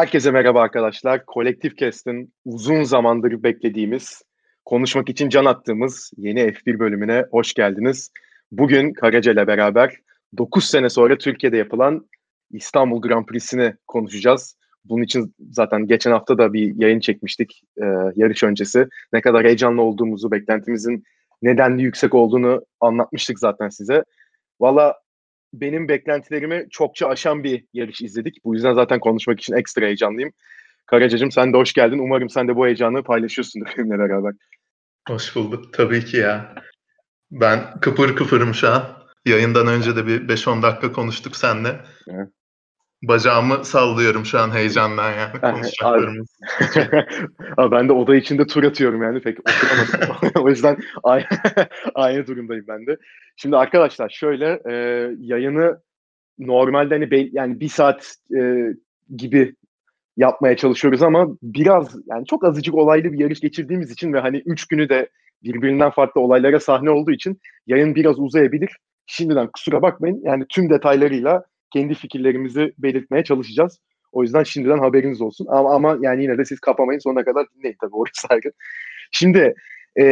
Herkese merhaba arkadaşlar. Kolektif Kest'in uzun zamandır beklediğimiz, konuşmak için can attığımız yeni F1 bölümüne hoş geldiniz. Bugün Karaca ile beraber 9 sene sonra Türkiye'de yapılan İstanbul Grand Prix'sini konuşacağız. Bunun için zaten geçen hafta da bir yayın çekmiştik e, yarış öncesi. Ne kadar heyecanlı olduğumuzu, beklentimizin nedenli yüksek olduğunu anlatmıştık zaten size. Valla benim beklentilerimi çokça aşan bir yarış izledik. Bu yüzden zaten konuşmak için ekstra heyecanlıyım. Karacacığım sen de hoş geldin. Umarım sen de bu heyecanı paylaşıyorsundur benimle beraber. Hoş bulduk. Tabii ki ya. Ben kıpır kıpırım şu an. Yayından önce de bir 5-10 dakika konuştuk seninle. Evet. Bacağımı sallıyorum şu an heyecandan yani konuşacaklarımız. Abi ben de oda içinde tur atıyorum yani pek oturamadım. o yüzden aynı, aynı durumdayım ben de. Şimdi arkadaşlar şöyle e, yayını normalde hani be, yani bir saat e, gibi yapmaya çalışıyoruz ama biraz yani çok azıcık olaylı bir yarış geçirdiğimiz için ve hani üç günü de birbirinden farklı olaylara sahne olduğu için yayın biraz uzayabilir. Şimdiden kusura bakmayın yani tüm detaylarıyla kendi fikirlerimizi belirtmeye çalışacağız. O yüzden şimdiden haberiniz olsun. Ama, ama yani yine de siz kapamayın sonuna kadar dinleyin tabii orası ayrı. Şimdi e,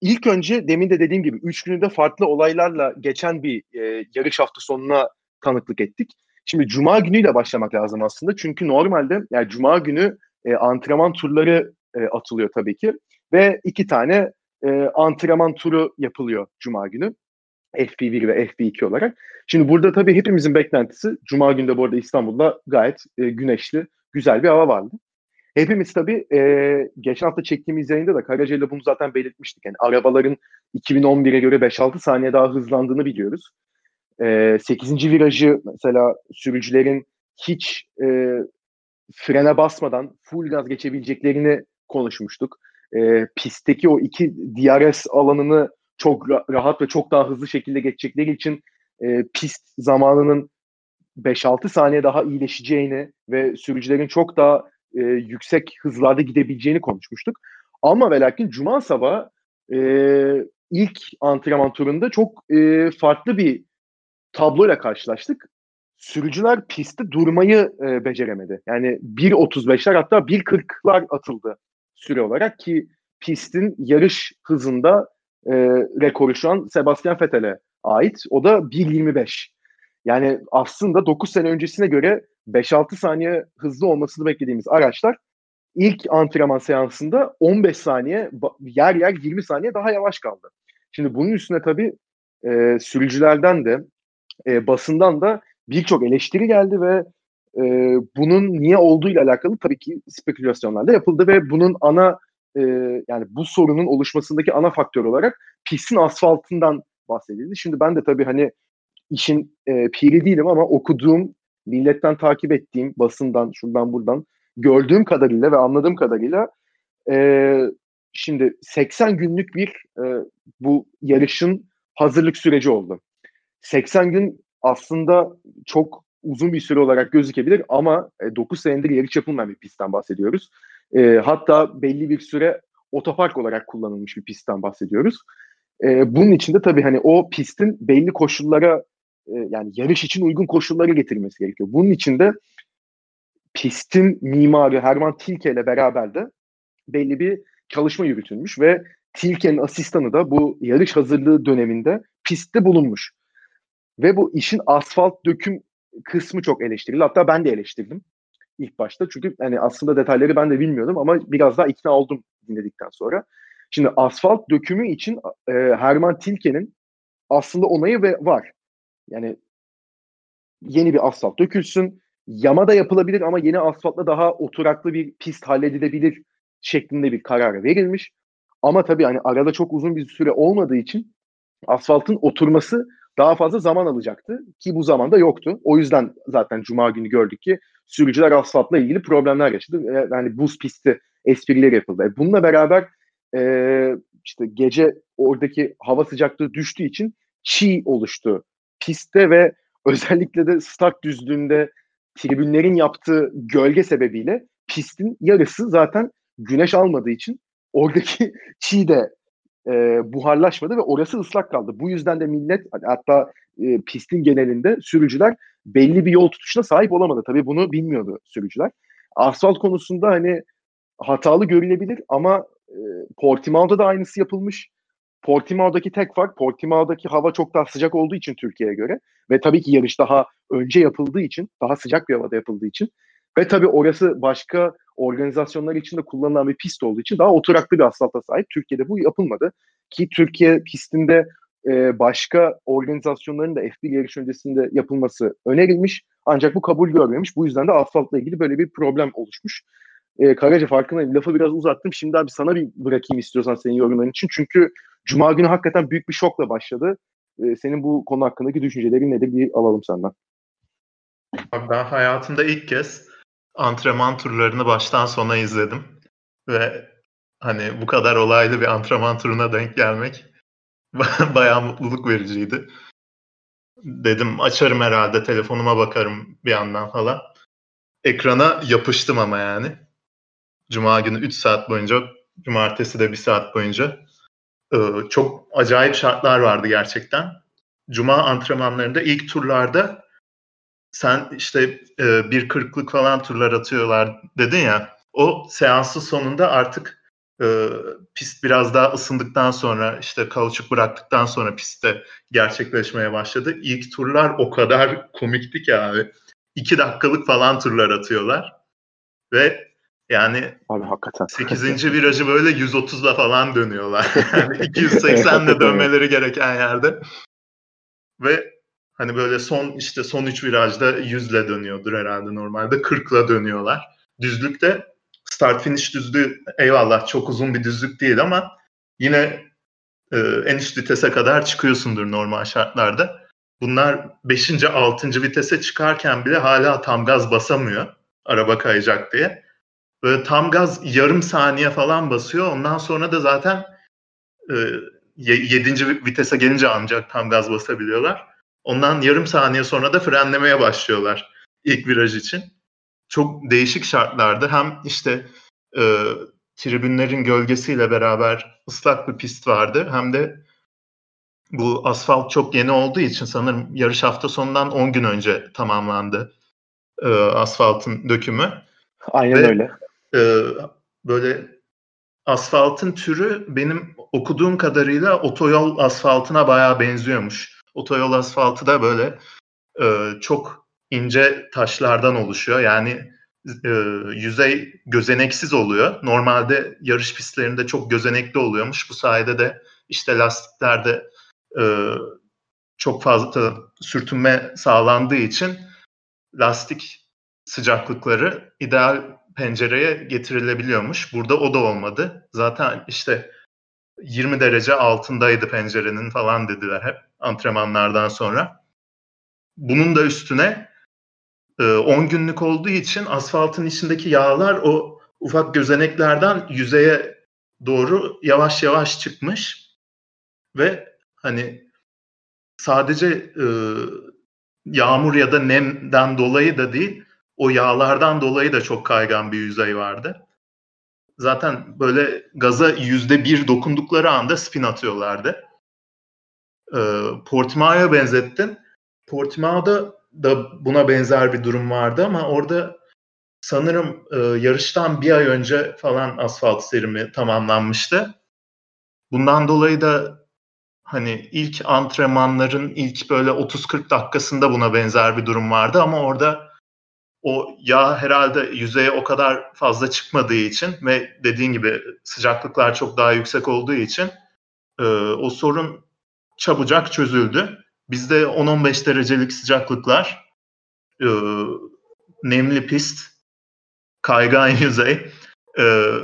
ilk önce demin de dediğim gibi üç gününde farklı olaylarla geçen bir e, yarış hafta sonuna tanıklık ettik. Şimdi Cuma günüyle başlamak lazım aslında. Çünkü normalde yani Cuma günü e, antrenman turları e, atılıyor tabii ki. Ve iki tane e, antrenman turu yapılıyor Cuma günü. FP1 ve FP2 olarak. Şimdi burada tabii hepimizin beklentisi Cuma günde bu arada İstanbul'da gayet e, güneşli, güzel bir hava vardı. Hepimiz tabii e, geçen hafta çektiğimiz yayında da Karaca ile bunu zaten belirtmiştik. Yani arabaların 2011'e göre 5-6 saniye daha hızlandığını biliyoruz. E, 8. virajı mesela sürücülerin hiç e, frene basmadan full gaz geçebileceklerini konuşmuştuk. E, pistteki o iki DRS alanını çok rahat ve çok daha hızlı şekilde geçecekleri için e, pist zamanının 5-6 saniye daha iyileşeceğini ve sürücülerin çok daha e, yüksek hızlarda gidebileceğini konuşmuştuk. Ama ve lakin Cuma sabahı e, ilk antrenman turunda çok e, farklı bir tabloyla karşılaştık. Sürücüler pistte durmayı e, beceremedi. Yani 1.35'ler hatta 1.40'lar atıldı süre olarak ki pistin yarış hızında e, rekoru şu an Sebastian Vettel'e ait. O da 1.25. Yani aslında 9 sene öncesine göre 5-6 saniye hızlı olmasını beklediğimiz araçlar ilk antrenman seansında 15 saniye yer yer 20 saniye daha yavaş kaldı. Şimdi bunun üstüne tabii e, sürücülerden de e, basından da birçok eleştiri geldi ve e, bunun niye olduğu ile alakalı tabii ki spekülasyonlar da yapıldı ve bunun ana e, yani bu sorunun oluşmasındaki ana faktör olarak pistin asfaltından bahsedildi. Şimdi ben de tabii hani işin e, piri değilim ama okuduğum, milletten takip ettiğim, basından, şuradan buradan gördüğüm kadarıyla ve anladığım kadarıyla e, şimdi 80 günlük bir e, bu yarışın hazırlık süreci oldu. 80 gün aslında çok uzun bir süre olarak gözükebilir ama e, 9 senedir yarış yapılmayan bir pistten bahsediyoruz. E, hatta belli bir süre otopark olarak kullanılmış bir pistten bahsediyoruz. E, bunun için de tabii hani o pistin belli koşullara e, yani yarış için uygun koşulları getirmesi gerekiyor. Bunun için de pistin mimarı Herman Tilke ile beraber de belli bir çalışma yürütülmüş ve Tilke'nin asistanı da bu yarış hazırlığı döneminde pistte bulunmuş. Ve bu işin asfalt döküm kısmı çok eleştirildi. Hatta ben de eleştirdim ilk başta. Çünkü hani aslında detayları ben de bilmiyordum ama biraz daha ikna oldum dinledikten sonra. Şimdi asfalt dökümü için e, Herman Tilke'nin aslında onayı ve var. Yani yeni bir asfalt dökülsün. Yama da yapılabilir ama yeni asfaltla daha oturaklı bir pist halledilebilir şeklinde bir karar verilmiş. Ama tabii hani arada çok uzun bir süre olmadığı için asfaltın oturması daha fazla zaman alacaktı ki bu zamanda yoktu. O yüzden zaten cuma günü gördük ki sürücüler asfaltla ilgili problemler yaşadı. Yani buz pisti esprileri yapıldı. E, bununla beraber e, işte gece oradaki hava sıcaklığı düştüğü için çiğ oluştu pistte ve özellikle de start düzlüğünde tribünlerin yaptığı gölge sebebiyle pistin yarısı zaten güneş almadığı için oradaki çiğ de e, buharlaşmadı ve orası ıslak kaldı. Bu yüzden de millet hatta e, pistin genelinde sürücüler belli bir yol tutuşuna sahip olamadı. Tabii bunu bilmiyordu sürücüler. Asfalt konusunda hani hatalı görülebilir ama e, Portimao'da da aynısı yapılmış. Portimao'daki tek fark Portimao'daki hava çok daha sıcak olduğu için Türkiye'ye göre ve tabii ki yarış daha önce yapıldığı için, daha sıcak bir havada yapıldığı için ve tabii orası başka organizasyonlar için de kullanılan bir pist olduğu için daha oturaklı bir asfalta sahip. Türkiye'de bu yapılmadı. Ki Türkiye pistinde e, başka organizasyonların da F1 yarış öncesinde yapılması önerilmiş. Ancak bu kabul görmemiş. Bu yüzden de asfaltla ilgili böyle bir problem oluşmuş. E, Karaca farkındayım. Lafı biraz uzattım. Şimdi abi sana bir bırakayım istiyorsan senin yorumların için. Çünkü Cuma günü hakikaten büyük bir şokla başladı. E, senin bu konu hakkındaki düşüncelerin nedir bir alalım senden. Ben hayatımda ilk kez antrenman turlarını baştan sona izledim. Ve hani bu kadar olaylı bir antrenman turuna denk gelmek bayağı mutluluk vericiydi. Dedim açarım herhalde telefonuma bakarım bir yandan falan. Ekrana yapıştım ama yani. Cuma günü 3 saat boyunca, cumartesi de 1 saat boyunca. Ee, çok acayip şartlar vardı gerçekten. Cuma antrenmanlarında ilk turlarda sen işte e, bir kırklık falan turlar atıyorlar dedin ya. O seansı sonunda artık e, pist biraz daha ısındıktan sonra işte kauçuk bıraktıktan sonra pistte gerçekleşmeye başladı. İlk turlar o kadar komikti ki abi. İki dakikalık falan turlar atıyorlar. Ve yani Abi hakikaten. 8. virajı böyle 130'la falan dönüyorlar. Yani 280'le dönmeleri gereken yerde. Ve hani böyle son işte son 3 virajda 100'le dönüyordur herhalde normalde. 40'la dönüyorlar. Düzlükte start finish düzlüğü eyvallah çok uzun bir düzlük değil ama yine e, en üst vitese kadar çıkıyorsundur normal şartlarda. Bunlar 5. 6. vitese çıkarken bile hala tam gaz basamıyor araba kayacak diye. Böyle tam gaz yarım saniye falan basıyor. Ondan sonra da zaten e, 7. vitese gelince ancak tam gaz basabiliyorlar. Ondan yarım saniye sonra da frenlemeye başlıyorlar ilk viraj için. Çok değişik şartlardı. Hem işte e, tribünlerin gölgesiyle beraber ıslak bir pist vardı. Hem de bu asfalt çok yeni olduğu için sanırım yarış hafta sonundan 10 gün önce tamamlandı e, asfaltın dökümü. Aynen Ve, öyle. E, böyle asfaltın türü benim okuduğum kadarıyla otoyol asfaltına bayağı benziyormuş. Otoyol asfaltı da böyle e, çok ince taşlardan oluşuyor. Yani e, yüzey gözeneksiz oluyor. Normalde yarış pistlerinde çok gözenekli oluyormuş. Bu sayede de işte lastiklerde e, çok fazla sürtünme sağlandığı için lastik sıcaklıkları ideal pencereye getirilebiliyormuş. Burada o da olmadı. Zaten işte 20 derece altındaydı pencerenin falan dediler hep antrenmanlardan sonra. Bunun da üstüne 10 e, günlük olduğu için asfaltın içindeki yağlar o ufak gözeneklerden yüzeye doğru yavaş yavaş çıkmış ve hani sadece e, yağmur ya da nemden dolayı da değil o yağlardan dolayı da çok kaygan bir yüzey vardı. Zaten böyle gaza yüzde bir dokundukları anda spin atıyorlardı. E, Portimao'ya benzettin. Portimao'da da buna benzer bir durum vardı ama orada sanırım e, yarıştan bir ay önce falan asfalt serimi tamamlanmıştı. Bundan dolayı da hani ilk antrenmanların ilk böyle 30-40 dakikasında buna benzer bir durum vardı ama orada o yağ herhalde yüzeye o kadar fazla çıkmadığı için ve dediğin gibi sıcaklıklar çok daha yüksek olduğu için e, o sorun çabucak çözüldü. Bizde 10-15 derecelik sıcaklıklar, e, nemli pist, kaygan yüzey, e,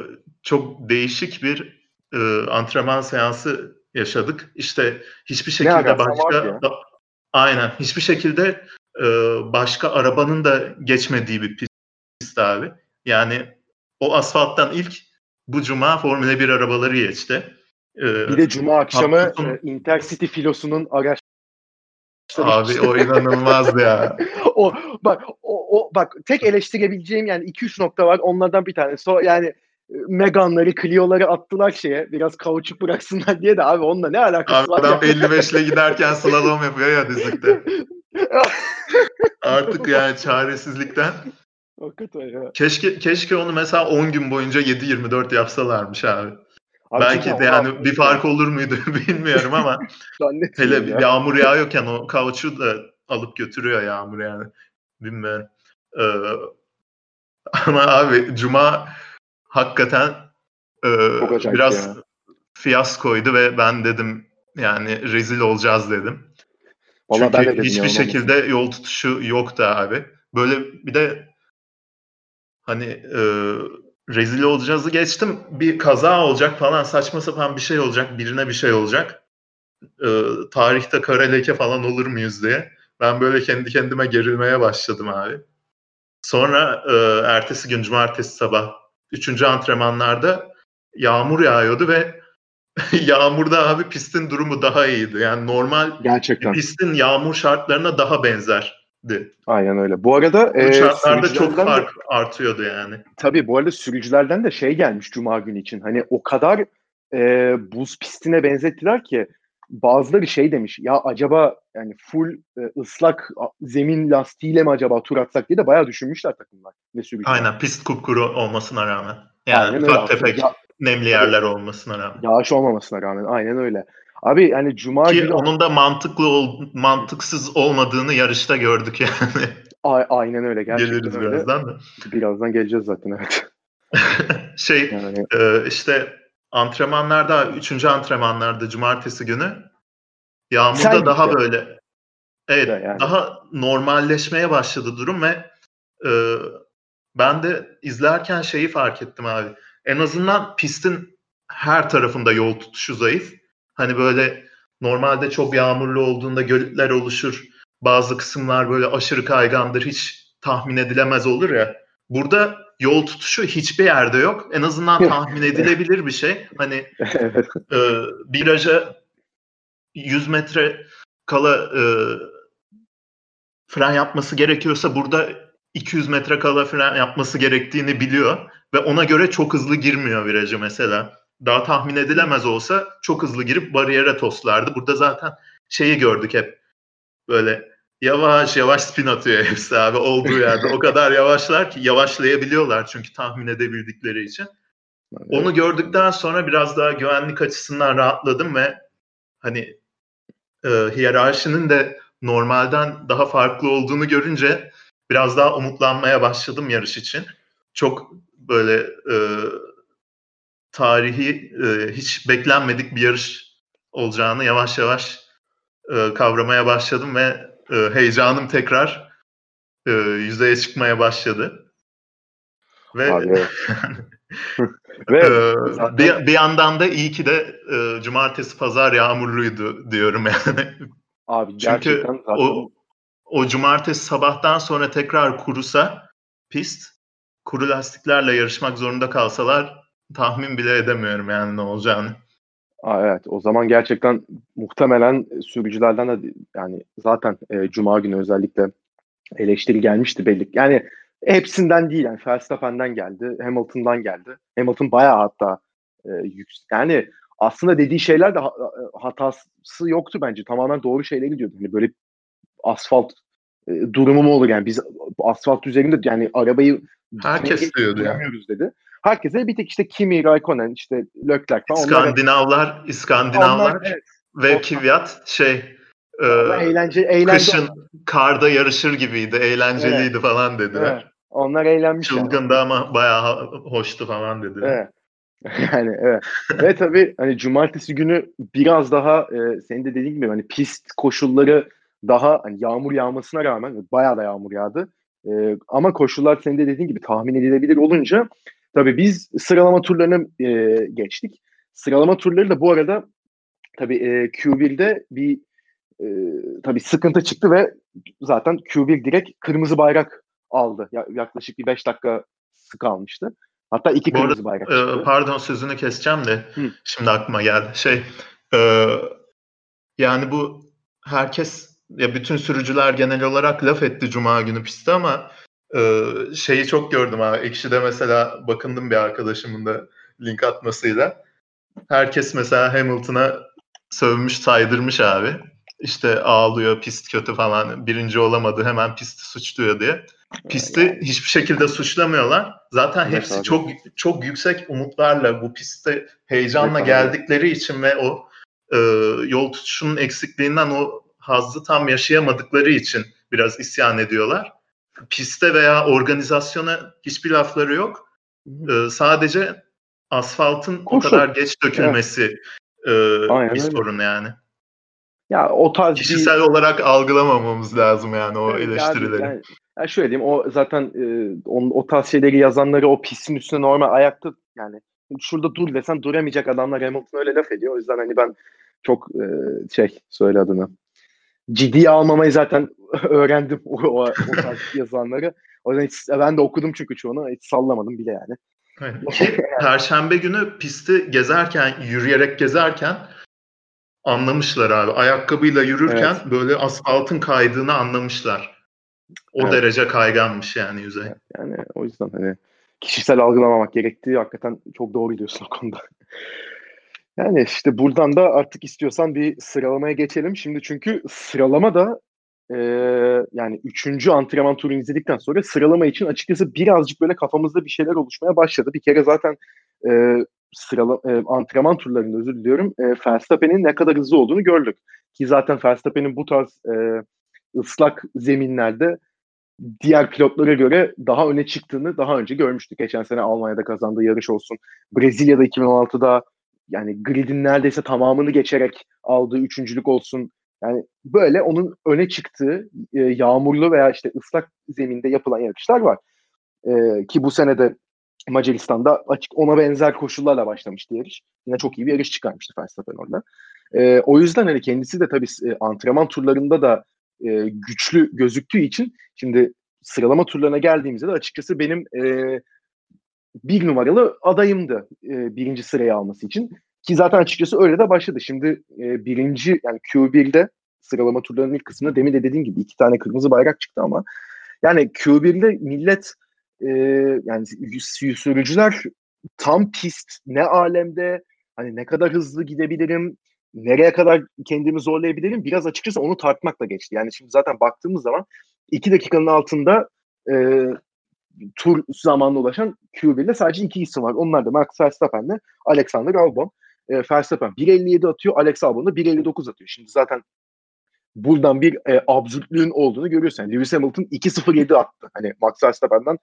çok değişik bir e, antrenman seansı yaşadık. İşte hiçbir şekilde başka aynen hiçbir şekilde e, başka arabanın da geçmediği bir pist abi. Yani o asfalttan ilk bu cuma Formula 1 arabaları geçti. Ee, bir de cuma akşamı e, Intercity filosunun araç Abi o inanılmaz ya. o bak o, o bak tek eleştirebileceğim yani 2-3 nokta var. Onlardan bir tanesi o yani e, Megan'ları, Clio'ları attılar şeye. Biraz kauçuk bıraksınlar diye de abi onunla ne alakası abi var? Adam ya? 55 ile giderken slalom yapıyor ya dizlikte. Artık yani çaresizlikten. Hakikaten ya. Keşke keşke onu mesela 10 gün boyunca 7-24 yapsalarmış abi. Abi Belki de yani bir fark olur muydu bilmiyorum ama hele ya. yağmur yağıyorken o kauçu da alıp götürüyor yağmur yani. Bilmiyorum. Ee, ama abi Cuma hakikaten e, biraz ya. fiyaskoydu ve ben dedim yani rezil olacağız dedim. Vallahi Çünkü ben de hiçbir şekilde yol tutuşu yoktu abi. Böyle bir de hani e, rezil olacağızı geçtim. Bir kaza olacak falan saçma sapan bir şey olacak. Birine bir şey olacak. E, tarihte kara leke falan olur muyuz diye. Ben böyle kendi kendime gerilmeye başladım abi. Sonra e, ertesi gün cumartesi sabah üçüncü antrenmanlarda yağmur yağıyordu ve yağmurda abi pistin durumu daha iyiydi. Yani normal Gerçekten. pistin yağmur şartlarına daha benzerdi. Aynen öyle. Bu arada bu e, şartlarda çok fark de, artıyordu yani. Tabii bu arada sürücülerden de şey gelmiş cuma günü için. Hani o kadar e, buz pistine benzettiler ki bazıları şey demiş ya acaba yani full e, ıslak zemin lastiğiyle mi acaba tur atsak diye de bayağı düşünmüşler takımlar ve sürücüler. Aynen pist kupkuru olmasına rağmen. Yani aynen ufak tefek ya, nemli yerler olmasına rağmen. Yağış olmamasına rağmen aynen öyle. Abi hani cuma Ki günü... onun da mantıklı ol, mantıksız olmadığını yarışta gördük yani. A- aynen öyle gerçekten Geliriz öyle. birazdan da. Birazdan geleceğiz zaten evet. şey yani... e, işte antrenmanlarda, üçüncü antrenmanlarda cumartesi günü yağmurda Sen daha gitti. böyle evet yani. daha normalleşmeye başladı durum ve e, ben de izlerken şeyi fark ettim abi. En azından pistin her tarafında yol tutuşu zayıf. Hani böyle normalde çok yağmurlu olduğunda gölütler oluşur. Bazı kısımlar böyle aşırı kaygandır. Hiç tahmin edilemez olur ya. Burada yol tutuşu hiçbir yerde yok. En azından tahmin edilebilir bir şey. Hani e, viraja 100 metre kala e, fren yapması gerekiyorsa burada 200 metre kala fren yapması gerektiğini biliyor ve ona göre çok hızlı girmiyor virajı mesela. Daha tahmin edilemez olsa çok hızlı girip bariyere toslardı. Burada zaten şeyi gördük hep böyle yavaş yavaş spin atıyor hepsi abi olduğu yerde. o kadar yavaşlar ki yavaşlayabiliyorlar çünkü tahmin edebildikleri için. Evet. Onu gördükten sonra biraz daha güvenlik açısından rahatladım ve hani e, hiyerarşinin de normalden daha farklı olduğunu görünce biraz daha umutlanmaya başladım yarış için. Çok böyle e, tarihi e, hiç beklenmedik bir yarış olacağını yavaş yavaş e, kavramaya başladım ve e, heyecanım tekrar e, yüzeye çıkmaya başladı. Ve Ve ee, zaten... bir, bir yandan da iyi ki de e, cumartesi pazar yağmurluydu diyorum yani. Abi Çünkü zaten... o, o cumartesi sabahtan sonra tekrar kurusa pist kuru lastiklerle yarışmak zorunda kalsalar tahmin bile edemiyorum yani ne olacağını. Aa, evet o zaman gerçekten muhtemelen sürücülerden de yani zaten e, Cuma günü özellikle eleştiri gelmişti belli. Yani hepsinden değil yani Verstappen'den geldi, Hamilton'dan geldi. Hamilton bayağı hatta e, yüksek. Yani aslında dediği şeyler de hatası yoktu bence. Tamamen doğru şeyleri gidiyordu. Hani böyle asfalt e, durumu mu olur yani biz asfalt üzerinde yani arabayı herkes diyordu ya. dedi. Herkese bir tek işte Kimi, Raikkonen, işte Leclerc falan. İskandinavlar, onlar, İskandinavlar onlar, evet, ve Kvyat şey e, eğlence, eğlence kışın karda yarışır gibiydi, eğlenceliydi evet. falan dediler. Evet. Onlar eğlenmiş. Çılgındı yani. ama bayağı hoştu falan dediler. Evet. yani evet. Ve tabii hani cumartesi günü biraz daha e, senin de dediğin gibi hani pist koşulları daha hani yağmur yağmasına rağmen bayağı da yağmur yağdı. E, ama koşullar senin de dediğin gibi tahmin edilebilir olunca tabii biz sıralama turlarını e, geçtik. Sıralama turları da bu arada tabii e, Q1'de bir e, tabii sıkıntı çıktı ve zaten Q1 direkt kırmızı bayrak aldı. Ya, yaklaşık bir 5 dakika kalmıştı. Hatta iki Bu kırmızı arada, bayrak çıktı. E, pardon sözünü keseceğim de Hı. şimdi aklıma geldi. Şey e, yani bu herkes ya bütün sürücüler genel olarak laf etti Cuma günü pistte ama şeyi çok gördüm ha. Ekşi'de mesela bakındım bir arkadaşımın da link atmasıyla. Herkes mesela Hamilton'a sövmüş saydırmış abi. işte ağlıyor, pist kötü falan, birinci olamadı hemen pisti suçluyor diye. Pisti yani. hiçbir şekilde suçlamıyorlar. Zaten evet, hepsi abi. çok çok yüksek umutlarla bu pistte heyecanla evet, geldikleri için ve o e, yol tutuşunun eksikliğinden o hazzı tam yaşayamadıkları için biraz isyan ediyorlar. Piste veya organizasyona hiçbir lafları yok. E, sadece asfaltın Koşu. o kadar geç dökülmesi evet. e, bir sorun yani. Ya o tarz kişisel bir... olarak algılamamamız lazım yani o evet, eleştirileri. Yani, yani şöyle diyeyim o zaten e, on, o tarz şeyleri yazanları o pistin üstüne normal ayakta yani şurada dur desen duramayacak adamlar Hamilton öyle laf ediyor. O yüzden hani ben çok e, şey söyle adını ciddiye almamayı zaten öğrendim o, o, o tarz yazılanları. O yüzden hiç, ben de okudum çünkü çoğunu hiç sallamadım bile yani. Ki Perşembe günü pisti gezerken, yürüyerek gezerken anlamışlar abi. Ayakkabıyla yürürken evet. böyle asfaltın kaydığını anlamışlar. O evet. derece kayganmış yani yüzey. Yani o yüzden hani kişisel algılamamak gerektiği hakikaten çok doğru diyorsun o konuda. Yani işte buradan da artık istiyorsan bir sıralamaya geçelim. Şimdi çünkü sıralama da e, yani üçüncü antrenman turunu izledikten sonra sıralama için açıkçası birazcık böyle kafamızda bir şeyler oluşmaya başladı. Bir kere zaten e, sırala, e, antrenman turlarında özür diliyorum e, Verstappen'in ne kadar hızlı olduğunu gördük. Ki zaten Verstappen'in bu tarz e, ıslak zeminlerde diğer pilotlara göre daha öne çıktığını daha önce görmüştük. Geçen sene Almanya'da kazandığı yarış olsun. Brezilya'da 2016'da yani gridin neredeyse tamamını geçerek aldığı üçüncülük olsun. Yani böyle onun öne çıktığı e, yağmurlu veya işte ıslak zeminde yapılan yarışlar var. E, ki bu sene de Macaristan'da açık ona benzer koşullarla başlamıştı yarış. Yine çok iyi bir yarış çıkarmıştı Verstappen orada. E, o yüzden hani kendisi de tabii e, antrenman turlarında da e, güçlü gözüktüğü için şimdi sıralama turlarına geldiğimizde de açıkçası benim e, bir numaralı adayımdı e, birinci sırayı alması için. Ki zaten açıkçası öyle de başladı. Şimdi e, birinci yani Q1'de sıralama turlarının ilk kısmında demin de dediğim gibi iki tane kırmızı bayrak çıktı ama yani Q1'de millet e, yani sürücüler tam pist ne alemde hani ne kadar hızlı gidebilirim nereye kadar kendimi zorlayabilirim biraz açıkçası onu tartmakla geçti. Yani şimdi zaten baktığımız zaman iki dakikanın altında e, tur zamanına ulaşan Q1'de sadece iki isim var. Onlar da Max Verstappen'le Alexander Albon. E, Verstappen 1.57 atıyor, Alex Albon da 1.59 atıyor. Şimdi zaten buradan bir e, absürtlüğün olduğunu görüyorsun. Yani Lewis Hamilton 2.07 attı. Hani Max Verstappen'den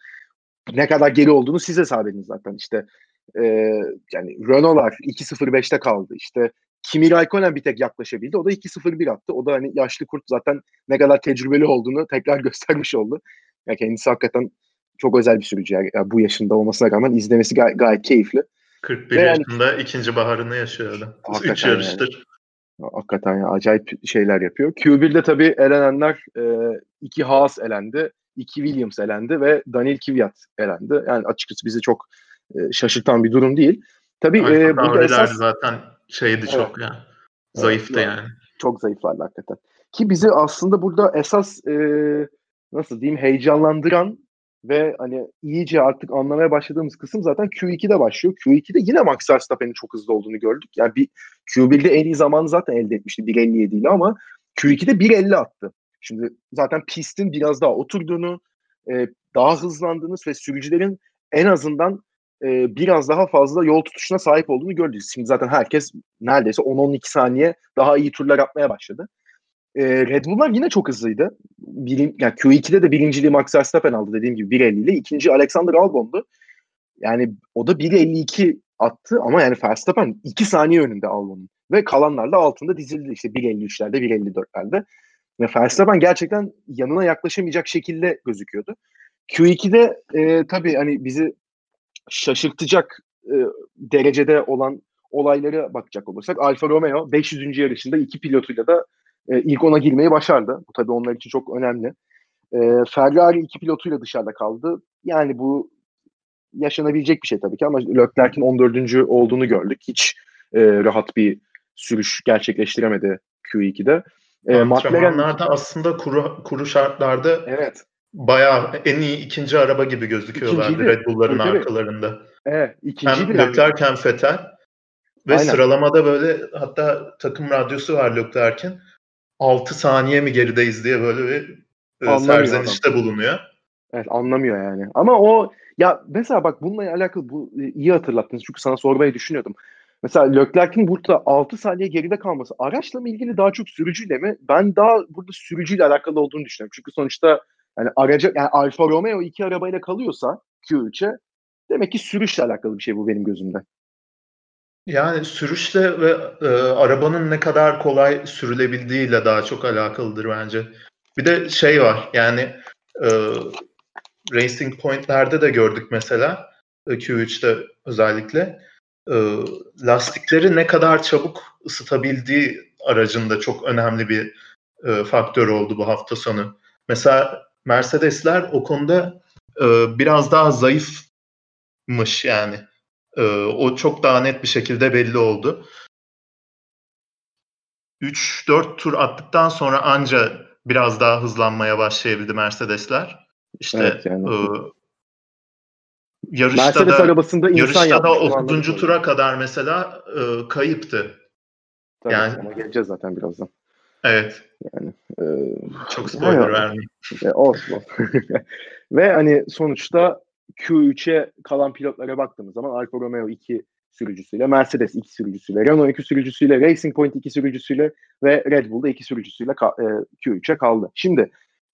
ne kadar geri olduğunu siz hesap edin zaten. İşte e, yani Renault'lar 2.05'te kaldı. İşte Kimi Raikkonen bir tek yaklaşabildi. O da 2.01 attı. O da hani yaşlı kurt zaten ne kadar tecrübeli olduğunu tekrar göstermiş oldu. Yani kendisi hakikaten çok özel bir sürücü. Yani bu yaşında olmasına rağmen izlemesi gay- gayet keyifli. 41 Ve yaşında yani, ikinci baharını yaşıyor adam. 3 yarıştır. Yani. Hakikaten ya, acayip şeyler yapıyor. Q1'de tabii elenenler e, iki Haas elendi, iki Williams elendi ve Daniel Kvyat elendi. Yani açıkçası bizi çok e, şaşırtan bir durum değil. Tabii e, burada esas... zaten şeydi evet. çok ya. Zayıftı evet, yani. Çok zayıflardı hakikaten. Ki bizi aslında burada esas e, nasıl diyeyim heyecanlandıran ve hani iyice artık anlamaya başladığımız kısım zaten Q2'de başlıyor. Q2'de yine Max Verstappen'in çok hızlı olduğunu gördük. Yani bir Q1'de en iyi zamanı zaten elde etmişti 1.57 ile ama Q2'de 1.50 attı. Şimdi zaten pistin biraz daha oturduğunu, e, daha hızlandığını ve sürücülerin en azından e, biraz daha fazla yol tutuşuna sahip olduğunu gördük. Şimdi zaten herkes neredeyse 10-12 saniye daha iyi turlar yapmaya başladı. E, Red Bull'lar yine çok hızlıydı. Birin, yani Q2'de de birinciliği Max Verstappen aldı dediğim gibi 1.50 ile. İkinci Alexander Albon'du. Yani o da 1.52 attı ama yani Verstappen 2 saniye önünde Albon'un. Ve kalanlar da altında dizildi işte 1.53'lerde 1.54'lerde. Ve Verstappen gerçekten yanına yaklaşamayacak şekilde gözüküyordu. Q2'de e, tabii hani bizi şaşırtacak e, derecede olan olaylara bakacak olursak Alfa Romeo 500. yarışında iki pilotuyla da e, ilk ona girmeyi başardı. Bu tabii onlar için çok önemli. E, Ferrari iki pilotuyla dışarıda kaldı. Yani bu yaşanabilecek bir şey tabii ki ama Leclerc'in 14. olduğunu gördük. Hiç e, rahat bir sürüş gerçekleştiremedi Q2'de. E, Antrenmanlarda aslında kuru, kuru şartlarda evet. bayağı en iyi ikinci araba gibi gözüküyorlardı Red Bull'ların evet, arkalarında. Evet, ikinciydi. Hem Leclerc hem Vettel. Ve Aynen. sıralamada böyle hatta takım radyosu var Leclerc'in 6 saniye mi gerideyiz diye böyle bir e, serzenişte bulunuyor. Evet anlamıyor yani. Ama o ya mesela bak bununla alakalı bu e, iyi hatırlattınız çünkü sana sormayı düşünüyordum. Mesela Leclerc'in burada 6 saniye geride kalması araçla mı ilgili daha çok sürücüyle mi? Ben daha burada sürücüyle alakalı olduğunu düşünüyorum. Çünkü sonuçta yani araca yani Alfa Romeo iki arabayla kalıyorsa Q3'e demek ki sürüşle alakalı bir şey bu benim gözümde. Yani sürüşle ve e, arabanın ne kadar kolay sürülebildiğiyle daha çok alakalıdır bence. Bir de şey var yani e, Racing Point'lerde de gördük mesela e, Q3'te özellikle e, lastikleri ne kadar çabuk ısıtabildiği aracında çok önemli bir e, faktör oldu bu hafta sonu. Mesela Mercedesler o konuda e, biraz daha zayıfmış yani. E, o çok daha net bir şekilde belli oldu. 3-4 tur attıktan sonra anca biraz daha hızlanmaya başlayabildi Mercedesler. İşte evet, yani. e, yarışta Mercedes da, arabasında insan yarışta da 30. tura kadar mesela e, kayıptı. Tabii yani ama geleceğiz zaten birazdan. Evet. Yani e, çok spoiler vermeyeyim. E, olsun. Ve hani sonuçta Q3'e kalan pilotlara baktığımız zaman Alfa Romeo 2 sürücüsüyle, Mercedes 2 sürücüsüyle, Renault 2 sürücüsüyle, Racing Point 2 sürücüsüyle ve Red Bull'da 2 sürücüsüyle e, Q3'e kaldı. Şimdi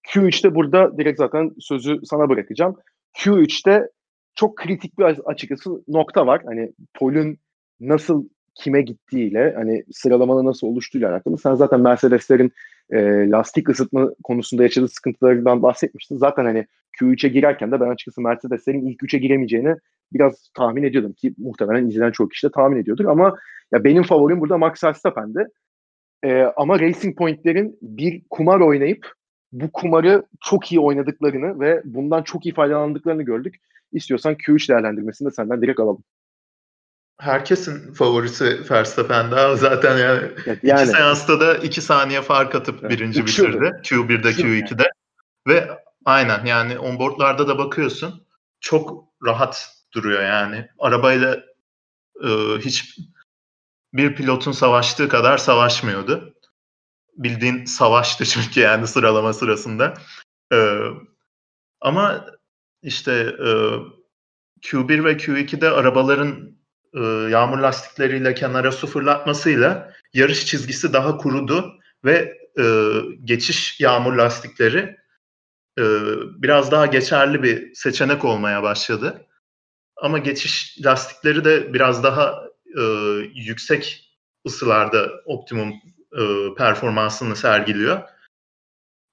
Q3'te burada direkt zaten sözü sana bırakacağım. Q3'te çok kritik bir açıkçası nokta var. Hani Pol'ün nasıl kime gittiğiyle hani sıralamanın nasıl oluştuğuyla alakalı. Sen zaten Mercedeslerin e, lastik ısıtma konusunda yaşadığı sıkıntılardan bahsetmiştin. Zaten hani Q3'e girerken de ben açıkçası Mercedeslerin ilk 3'e giremeyeceğini biraz tahmin ediyordum ki muhtemelen izlenen çok kişi de tahmin ediyordur ama ya benim favorim burada Max Verstappen'di. E, ama Racing Point'lerin bir kumar oynayıp bu kumarı çok iyi oynadıklarını ve bundan çok iyi faydalandıklarını gördük. İstiyorsan Q3 değerlendirmesini de senden direkt alalım. Herkesin favorisi Verstappen daha zaten yani, yani iki seansta da iki saniye fark atıp evet, birinci bitirdi. Q1'de Q2'de yani. ve aynen yani onboardlarda da bakıyorsun çok rahat duruyor yani. Arabayla e, hiç bir pilotun savaştığı kadar savaşmıyordu bildiğin savaştı çünkü yani sıralama sırasında. Ee, ama işte e, Q1 ve Q2'de arabaların e, yağmur lastikleriyle kenara su fırlatmasıyla yarış çizgisi daha kurudu ve e, geçiş yağmur lastikleri e, biraz daha geçerli bir seçenek olmaya başladı. Ama geçiş lastikleri de biraz daha yüksek ısılarda optimum performansını sergiliyor.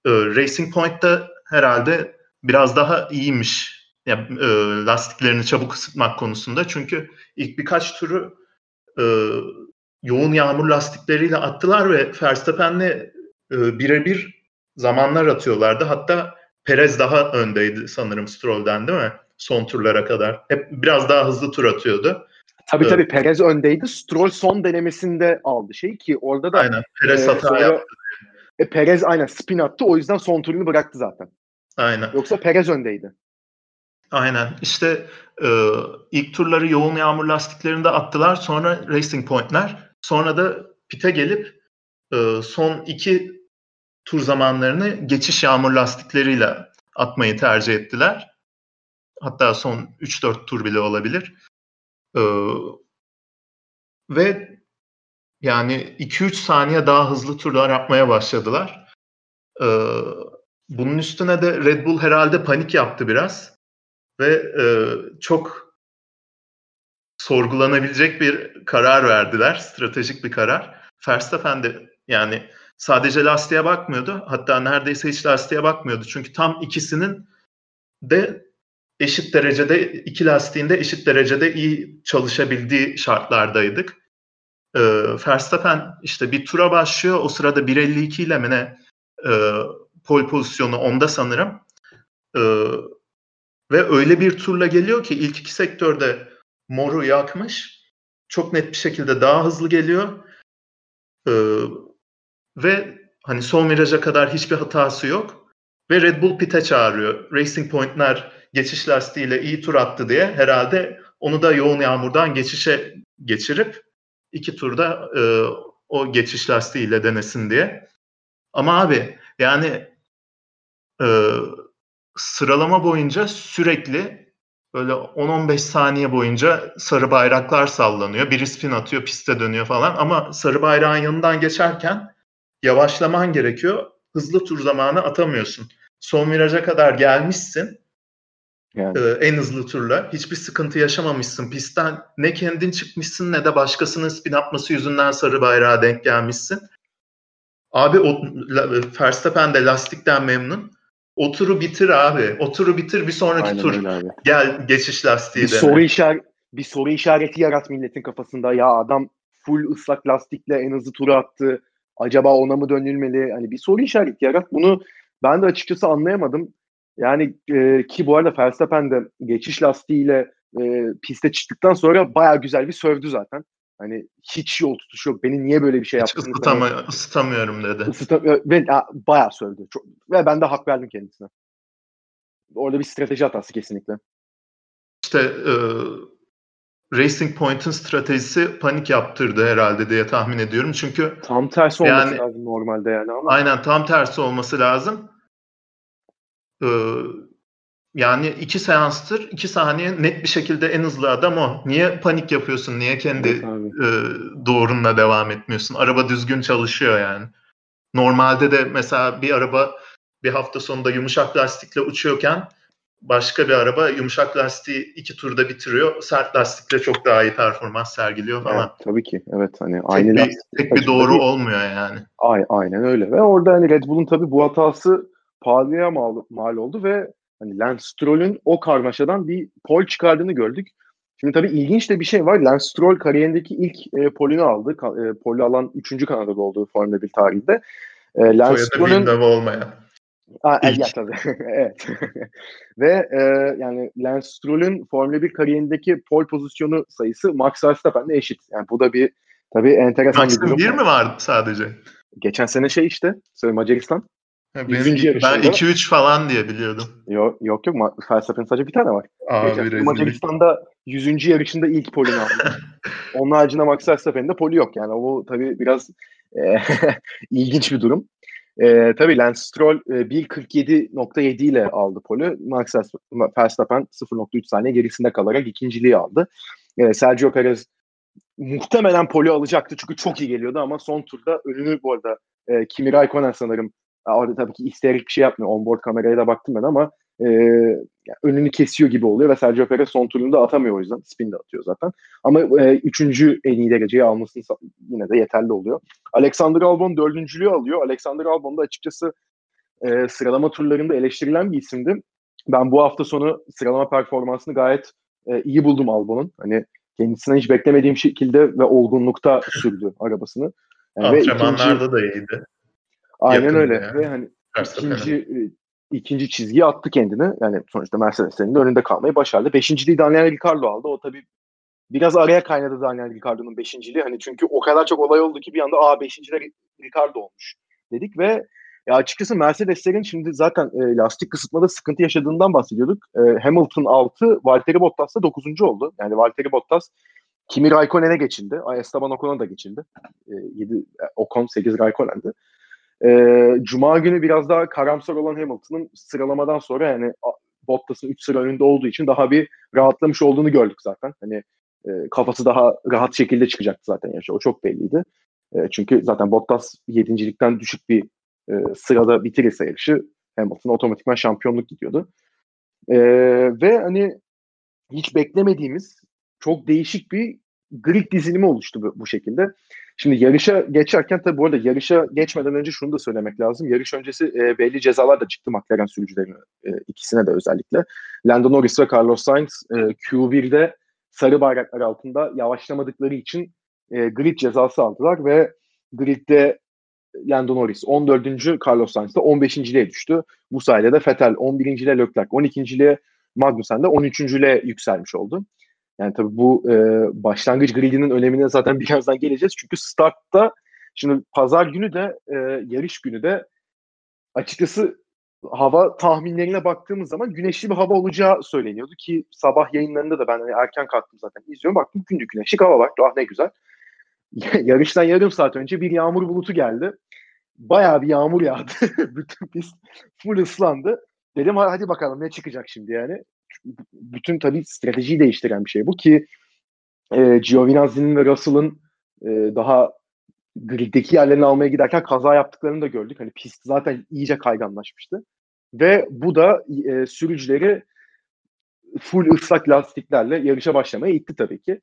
E, Racing Point'ta herhalde biraz daha iyiymiş yani, e, lastiklerini çabuk ısıtmak konusunda. Çünkü ilk birkaç turu e, yoğun yağmur lastikleriyle attılar ve Verstappen'le e, birebir zamanlar atıyorlardı. Hatta Perez daha öndeydi sanırım Stroll'den değil mi? Son turlara kadar. Hep biraz daha hızlı tur atıyordu. Tabii tabii Perez öndeydi. Stroll son denemesinde aldı şey ki orada da Aynen. Perez e, hata sonra, yaptı. E, Perez aynen spin attı. O yüzden son turunu bıraktı zaten. Aynen. Yoksa Perez öndeydi. Aynen. İşte e, ilk turları yoğun yağmur lastiklerinde attılar. Sonra Racing Point'ler. Sonra da pite gelip e, son iki tur zamanlarını geçiş yağmur lastikleriyle atmayı tercih ettiler. Hatta son 3-4 tur bile olabilir. Ee, ve yani 2-3 saniye daha hızlı turlar yapmaya başladılar. Ee, bunun üstüne de Red Bull herhalde panik yaptı biraz. Ve e, çok sorgulanabilecek bir karar verdiler. Stratejik bir karar. Verstappen de yani sadece lastiğe bakmıyordu. Hatta neredeyse hiç lastiğe bakmıyordu. Çünkü tam ikisinin de eşit derecede iki lastiğinde eşit derecede iyi çalışabildiği şartlardaydık. E, Verstappen işte bir tura başlıyor. O sırada 1.52 ile mi ne e, pol pozisyonu onda sanırım. E, ve öyle bir turla geliyor ki ilk iki sektörde moru yakmış. Çok net bir şekilde daha hızlı geliyor. E, ve hani son viraja kadar hiçbir hatası yok. Ve Red Bull pit'e çağırıyor. Racing Point'ler geçiş lastiğiyle iyi tur attı diye herhalde onu da yoğun yağmurdan geçişe geçirip iki turda e, o geçiş lastiğiyle denesin diye. Ama abi yani e, sıralama boyunca sürekli böyle 10-15 saniye boyunca sarı bayraklar sallanıyor. Biri spin atıyor, piste dönüyor falan. Ama sarı bayrağın yanından geçerken yavaşlaman gerekiyor. Hızlı tur zamanı atamıyorsun. Son viraja kadar gelmişsin. Yani. Ee, en hızlı turla. Hiçbir sıkıntı yaşamamışsın pistten. Ne kendin çıkmışsın ne de başkasının spin atması yüzünden sarı bayrağa denk gelmişsin. Abi o, Verstappen de lastikten memnun. O turu bitir abi. O turu bitir bir sonraki Aynen tur. Gel geçiş lastiği bir dene. soru işaret bir soru işareti yarat milletin kafasında. Ya adam full ıslak lastikle en hızlı turu attı. Acaba ona mı dönülmeli? Hani bir soru işareti yarat. Bunu ben de açıkçası anlayamadım. Yani e, ki bu arada Verstappen de geçiş lastiğiyle e, piste çıktıktan sonra baya güzel bir sövdü zaten. Hani hiç yol tutuşu yok. Beni niye böyle bir şey yaptın? Hiç ısıtama, hani, ısıtamıyorum dedi. Isıtam ve a, bayağı sövdü. Çok, ve ben de hak verdim kendisine. Orada bir strateji hatası kesinlikle. İşte e, Racing Point'in stratejisi panik yaptırdı herhalde diye tahmin ediyorum. Çünkü tam tersi olması yani, lazım normalde yani ama. Aynen tam tersi olması lazım. Ee, yani iki seanstır, iki saniye net bir şekilde en hızlı adam o. Niye panik yapıyorsun? Niye kendi evet, e, doğrunla devam etmiyorsun? Araba düzgün çalışıyor yani. Normalde de mesela bir araba bir hafta sonunda yumuşak lastikle uçuyorken başka bir araba yumuşak lastiği iki turda bitiriyor. Sert lastikle çok daha iyi performans sergiliyor falan. Evet, tabii ki. Evet hani aynı tek bir, tek bir doğru olmuyor yani. Aynen öyle. Ve orada hani Red Bull'un tabii bu hatası pahalıya mal, mal oldu ve hani Lance Stroll'ün o karmaşadan bir pol çıkardığını gördük. Şimdi tabii ilginç de bir şey var. Lance Stroll kariyerindeki ilk e, polünü aldı. Ka, e, polü alan 3. Kanada'da olduğu Formula 1 tarihinde. E, Lance Stroll'ün olmayan. Aa, ilk. Ya, tabii. evet. Ve e, yani Lance Stroll'ün Formula 1 kariyerindeki pol pozisyonu sayısı Max Verstappen'le eşit. Yani bu da bir tabii enteresan Max'ın bir durum. bir mi var sadece? Geçen sene şey işte, Macaristan. Ha, benim, ben 2-3 falan diye biliyordum. Yok yok yok. Felsefenin sadece bir tane var. Abi, Macaristan'da 100. yarışında ilk polini aldı. Onun haricinde Max Verstappen'de poli yok. Yani o tabii biraz e, ilginç bir durum. E, tabii Lance Stroll e, 1.47.7 ile aldı poli. Max Verstappen 0.3 saniye gerisinde kalarak ikinciliği aldı. E, Sergio Perez muhtemelen poli alacaktı çünkü çok iyi geliyordu ama son turda önünü bu arada e, Kimi Raikkonen sanırım Orada tabii ki isteyerek bir şey yapmıyor. Onboard kameraya da baktım ben ama e, yani önünü kesiyor gibi oluyor ve Sergio Perez son turunda atamıyor o yüzden. Spin de atıyor zaten. Ama e, üçüncü en iyi dereceyi alması yine de yeterli oluyor. Alexander Albon dördüncülüğü alıyor. Alexander Albon da açıkçası e, sıralama turlarında eleştirilen bir isimdi. Ben bu hafta sonu sıralama performansını gayet e, iyi buldum Albon'un. Hani kendisinden hiç beklemediğim şekilde ve olgunlukta sürdü arabasını. Yani Antrenmanlarda ikinci, da iyiydi. Aynen öyle. Yani. Ve hani ikinci, e, ikinci çizgiyi attı kendine. Yani sonuçta Mercedes'lerin de önünde kalmayı başardı. Beşinciliği Daniel Ricciardo aldı. O tabii biraz araya kaynadı Daniel Ricciardo'nun beşinciliği. Hani çünkü o kadar çok olay oldu ki bir anda aa beşincide Ricciardo olmuş dedik ve ya açıkçası Mercedes'lerin şimdi zaten e, lastik kısıtmada sıkıntı yaşadığından bahsediyorduk. E, Hamilton 6, Valtteri Bottas da 9. oldu. Yani Valtteri Bottas Kimi Raikkonen'e geçildi. Esteban Ocon'a da geçildi. E, 7 Ocon 8 Raikkonen'di. E, Cuma günü biraz daha karamsar olan Hamilton'ın sıralamadan sonra yani Bottas'ın 3 sıra önünde olduğu için daha bir rahatlamış olduğunu gördük zaten. Hani e, kafası daha rahat şekilde çıkacaktı zaten yarışa. O çok belliydi. E, çünkü zaten Bottas yedincilikten düşük bir e, sırada bitirirse yarışı Hamilton otomatikman şampiyonluk gidiyordu. E, ve hani hiç beklemediğimiz çok değişik bir grid dizilimi oluştu bu, bu şekilde. Şimdi yarışa geçerken tabii bu arada yarışa geçmeden önce şunu da söylemek lazım. Yarış öncesi e, belli cezalar da çıktı McLaren sürücülerine e, ikisine de özellikle. Lando Norris ve Carlos Sainz e, Q1'de sarı bayraklar altında yavaşlamadıkları için e, grid cezası aldılar ve gridde Lando Norris 14. Carlos Sainz de 15.liğe düştü. Bu sayede de Vettel 11. ile Leclerc 12.liğe Magnussen de 13.lüğe yükselmiş oldu. Yani tabii bu e, başlangıç gridinin önemine zaten birazdan geleceğiz. Çünkü startta şimdi pazar günü de e, yarış günü de açıkçası hava tahminlerine baktığımız zaman güneşli bir hava olacağı söyleniyordu ki sabah yayınlarında da ben hani erken kalktım zaten izliyorum. Baktım gündük güneşlik hava var. Ah ne güzel. Yarıştan yarım saat önce bir yağmur bulutu geldi. bayağı bir yağmur yağdı. bütün pist full ıslandı. Dedim hadi bakalım ne çıkacak şimdi yani. Bütün tabii stratejiyi değiştiren bir şey bu ki e, Giovinazzi'nin ve Russell'ın e, daha griddeki yerlerini almaya giderken kaza yaptıklarını da gördük. Hani pist zaten iyice kayganlaşmıştı. Ve bu da e, sürücüleri full ıslak lastiklerle yarışa başlamaya itti tabii ki.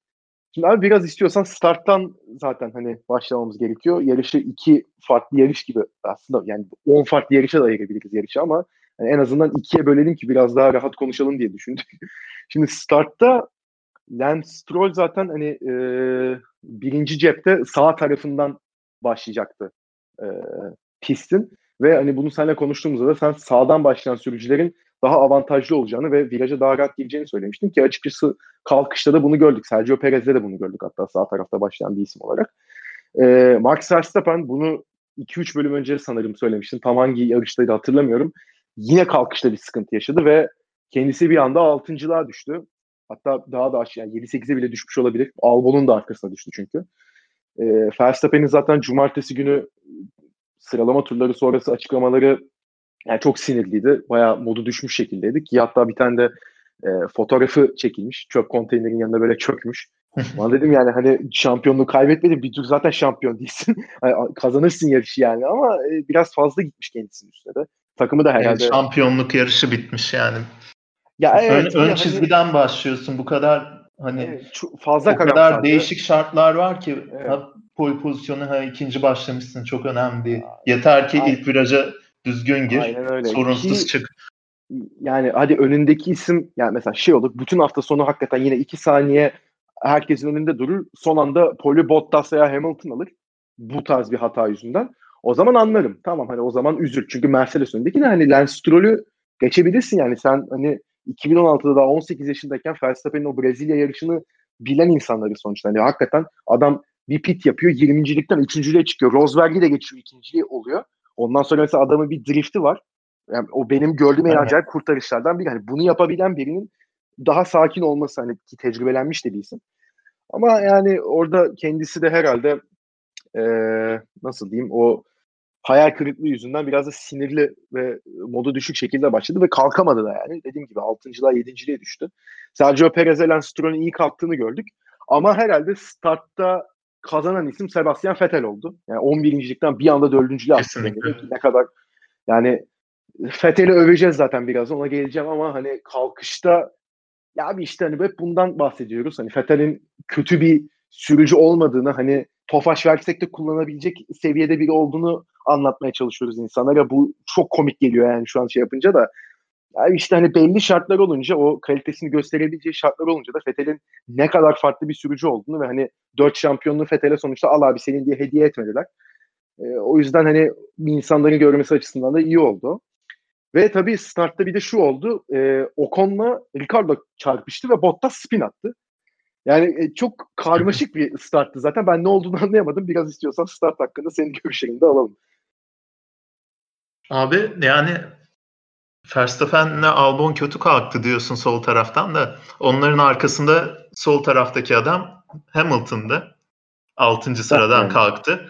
Şimdi abi biraz istiyorsan starttan zaten hani başlamamız gerekiyor. Yarışı iki farklı yarış gibi aslında yani 10 farklı yarışa da ayırabiliriz yarışı ama yani en azından ikiye bölelim ki biraz daha rahat konuşalım diye düşündük. Şimdi startta Lance Stroll zaten hani e, birinci cepte sağ tarafından başlayacaktı e, pistin ve hani bunu seninle konuştuğumuzda da sen sağdan başlayan sürücülerin daha avantajlı olacağını ve viraja daha rahat gireceğini söylemiştin ki açıkçası kalkışta da bunu gördük. Sergio Perez'de de bunu gördük hatta sağ tarafta başlayan bir isim olarak. E, Max Verstappen bunu 2-3 bölüm önce sanırım söylemiştim. Tam hangi yarıştaydı hatırlamıyorum. Yine kalkışta bir sıkıntı yaşadı ve kendisi bir anda 6.lığa düştü. Hatta daha da aşağı yani 7-8'e bile düşmüş olabilir. Albon'un da arkasına düştü çünkü. E, Verstappen'in zaten cumartesi günü sıralama turları sonrası açıklamaları yani çok sinirliydi. Bayağı modu düşmüş şekildeydi ki hatta bir tane de e, fotoğrafı çekilmiş. Çöp konteynerin yanında böyle çökmüş. Bana dedim yani hani şampiyonluğu kaybetmedin bir tur zaten şampiyon değilsin. kazanırsın yarışı yani ama e, biraz fazla gitmiş kendisinin üstüne de. Takımı da herhalde. Yani şampiyonluk yarışı bitmiş yani. Ya evet, ön, ön hani... çizgiden başlıyorsun. Bu kadar hani evet, fazla o kadar değişik şartlar var ki evet. ha, pol pozisyonu ha, ikinci başlamışsın çok önemli değil. Yeter ki Aynen. ilk viraja düzgün gir. Sorunsuz ki, çık. Yani hadi önündeki isim yani mesela şey olur bütün hafta sonu hakikaten yine iki saniye herkesin önünde durur. Son anda Poli Bottas veya Hamilton alır. Bu tarz bir hata yüzünden. O zaman anlarım. Tamam hani o zaman üzül. Çünkü Mercedes önündeki de hani Lance Stroll'ü geçebilirsin yani sen hani 2016'da daha 18 yaşındayken Verstappen'in o Brezilya yarışını bilen insanları sonuçta. Hani hakikaten adam bir pit yapıyor. 20.likten 3.lüğe çıkıyor. Rosberg'i de geçiyor. ikinciliği oluyor. Ondan sonra mesela adamın bir drifti var. Yani o benim gördüğüm en acayip kurtarışlardan biri. Hani bunu yapabilen birinin daha sakin olması hani ki tecrübelenmiş de bir isim. Ama yani orada kendisi de herhalde ee, nasıl diyeyim o hayal kırıklığı yüzünden biraz da sinirli ve modu düşük şekilde başladı ve kalkamadı da yani. Dediğim gibi 6.lığa 7.liğe düştü. Sergio Perez ile Stroll'ün iyi kalktığını gördük. Ama herhalde startta kazanan isim Sebastian Vettel oldu. Yani 11.likten bir anda 4.lüğe attı. Ne kadar yani Vettel'i öveceğiz zaten biraz ona geleceğim ama hani kalkışta ya bir işte hani hep bundan bahsediyoruz. Hani Vettel'in kötü bir sürücü olmadığını hani Tofaş versek de kullanabilecek seviyede biri olduğunu anlatmaya çalışıyoruz insanlara. Bu çok komik geliyor yani şu an şey yapınca da. Yani işte hani belli şartlar olunca o kalitesini gösterebileceği şartlar olunca da Fethel'in ne kadar farklı bir sürücü olduğunu ve hani dört şampiyonluğu Fethel'e sonuçta al abi senin diye hediye etmediler. E, o yüzden hani insanların görmesi açısından da iyi oldu. Ve tabii startta bir de şu oldu. E, Ocon'la Ricardo çarpıştı ve Bottas spin attı. Yani e, çok karmaşık bir starttı zaten. Ben ne olduğunu anlayamadım. Biraz istiyorsan start hakkında senin görüşlerini de alalım. Abi yani Verstappen'le Albon kötü kalktı diyorsun sol taraftan da onların arkasında sol taraftaki adam Hamilton'dı. 6. sıradan yani. kalktı.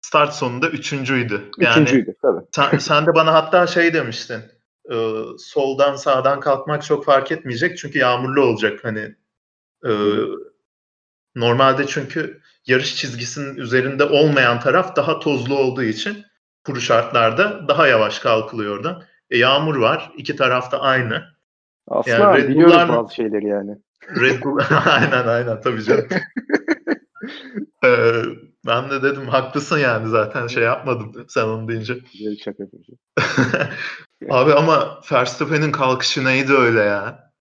Start sonunda üçüncüydü. Yani üçüncüydü tabii. Sen, sen de bana hatta şey demiştin. E, soldan sağdan kalkmak çok fark etmeyecek çünkü yağmurlu olacak hani e, normalde çünkü yarış çizgisinin üzerinde olmayan taraf daha tozlu olduğu için kuru şartlarda daha yavaş kalkılıyor oradan. E, yağmur var. iki tarafta aynı. Aslında yani Red biliyoruz Bull'lar, bazı şeyleri yani. Red Bull aynen aynen tabii canım. ee, ben de dedim haklısın yani zaten şey yapmadım sen onu deyince. Şaka Abi ama Verstappen'in kalkışı neydi öyle ya?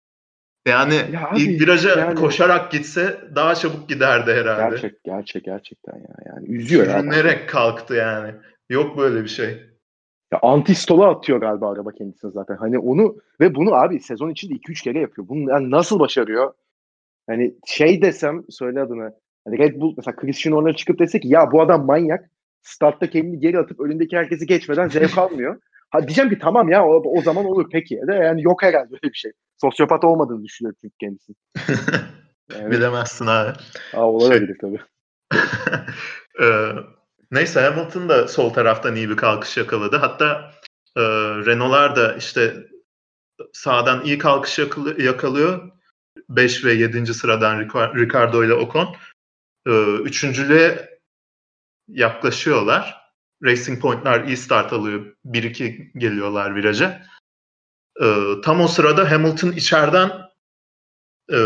Yani ya abi, ilk viraja yani, koşarak gitse daha çabuk giderdi herhalde. Gerçek, gerçek gerçekten ya. Yani üzüyor ya. Sürünerek kalktı yani. Yok böyle bir şey. Ya antistola atıyor galiba araba kendisine zaten. Hani onu ve bunu abi sezon içinde 2-3 kere yapıyor. Bunu yani nasıl başarıyor? Hani şey desem söyle adını. Hani Red Bull mesela Christian Horner çıkıp desek ya bu adam manyak. Startta kendini geri atıp önündeki herkesi geçmeden zevk almıyor. Ha diyeceğim ki tamam ya o, o zaman olur peki. De yani yok herhalde öyle bir şey. Sosyopat olmadığını düşünüyorum çünkü kendisi. Yani, Bilemezsin abi. Aa, olabilir şey, tabii. ee, Neyse Hamilton da sol taraftan iyi bir kalkış yakaladı. Hatta e, Renault'lar da işte sağdan iyi kalkış yakalıyor. 5 ve 7. sıradan Ricardo ile Ocon. E, üçüncülüğe yaklaşıyorlar. Racing Point'lar iyi start alıyor. 1-2 geliyorlar viraja. E, tam o sırada Hamilton içeriden e,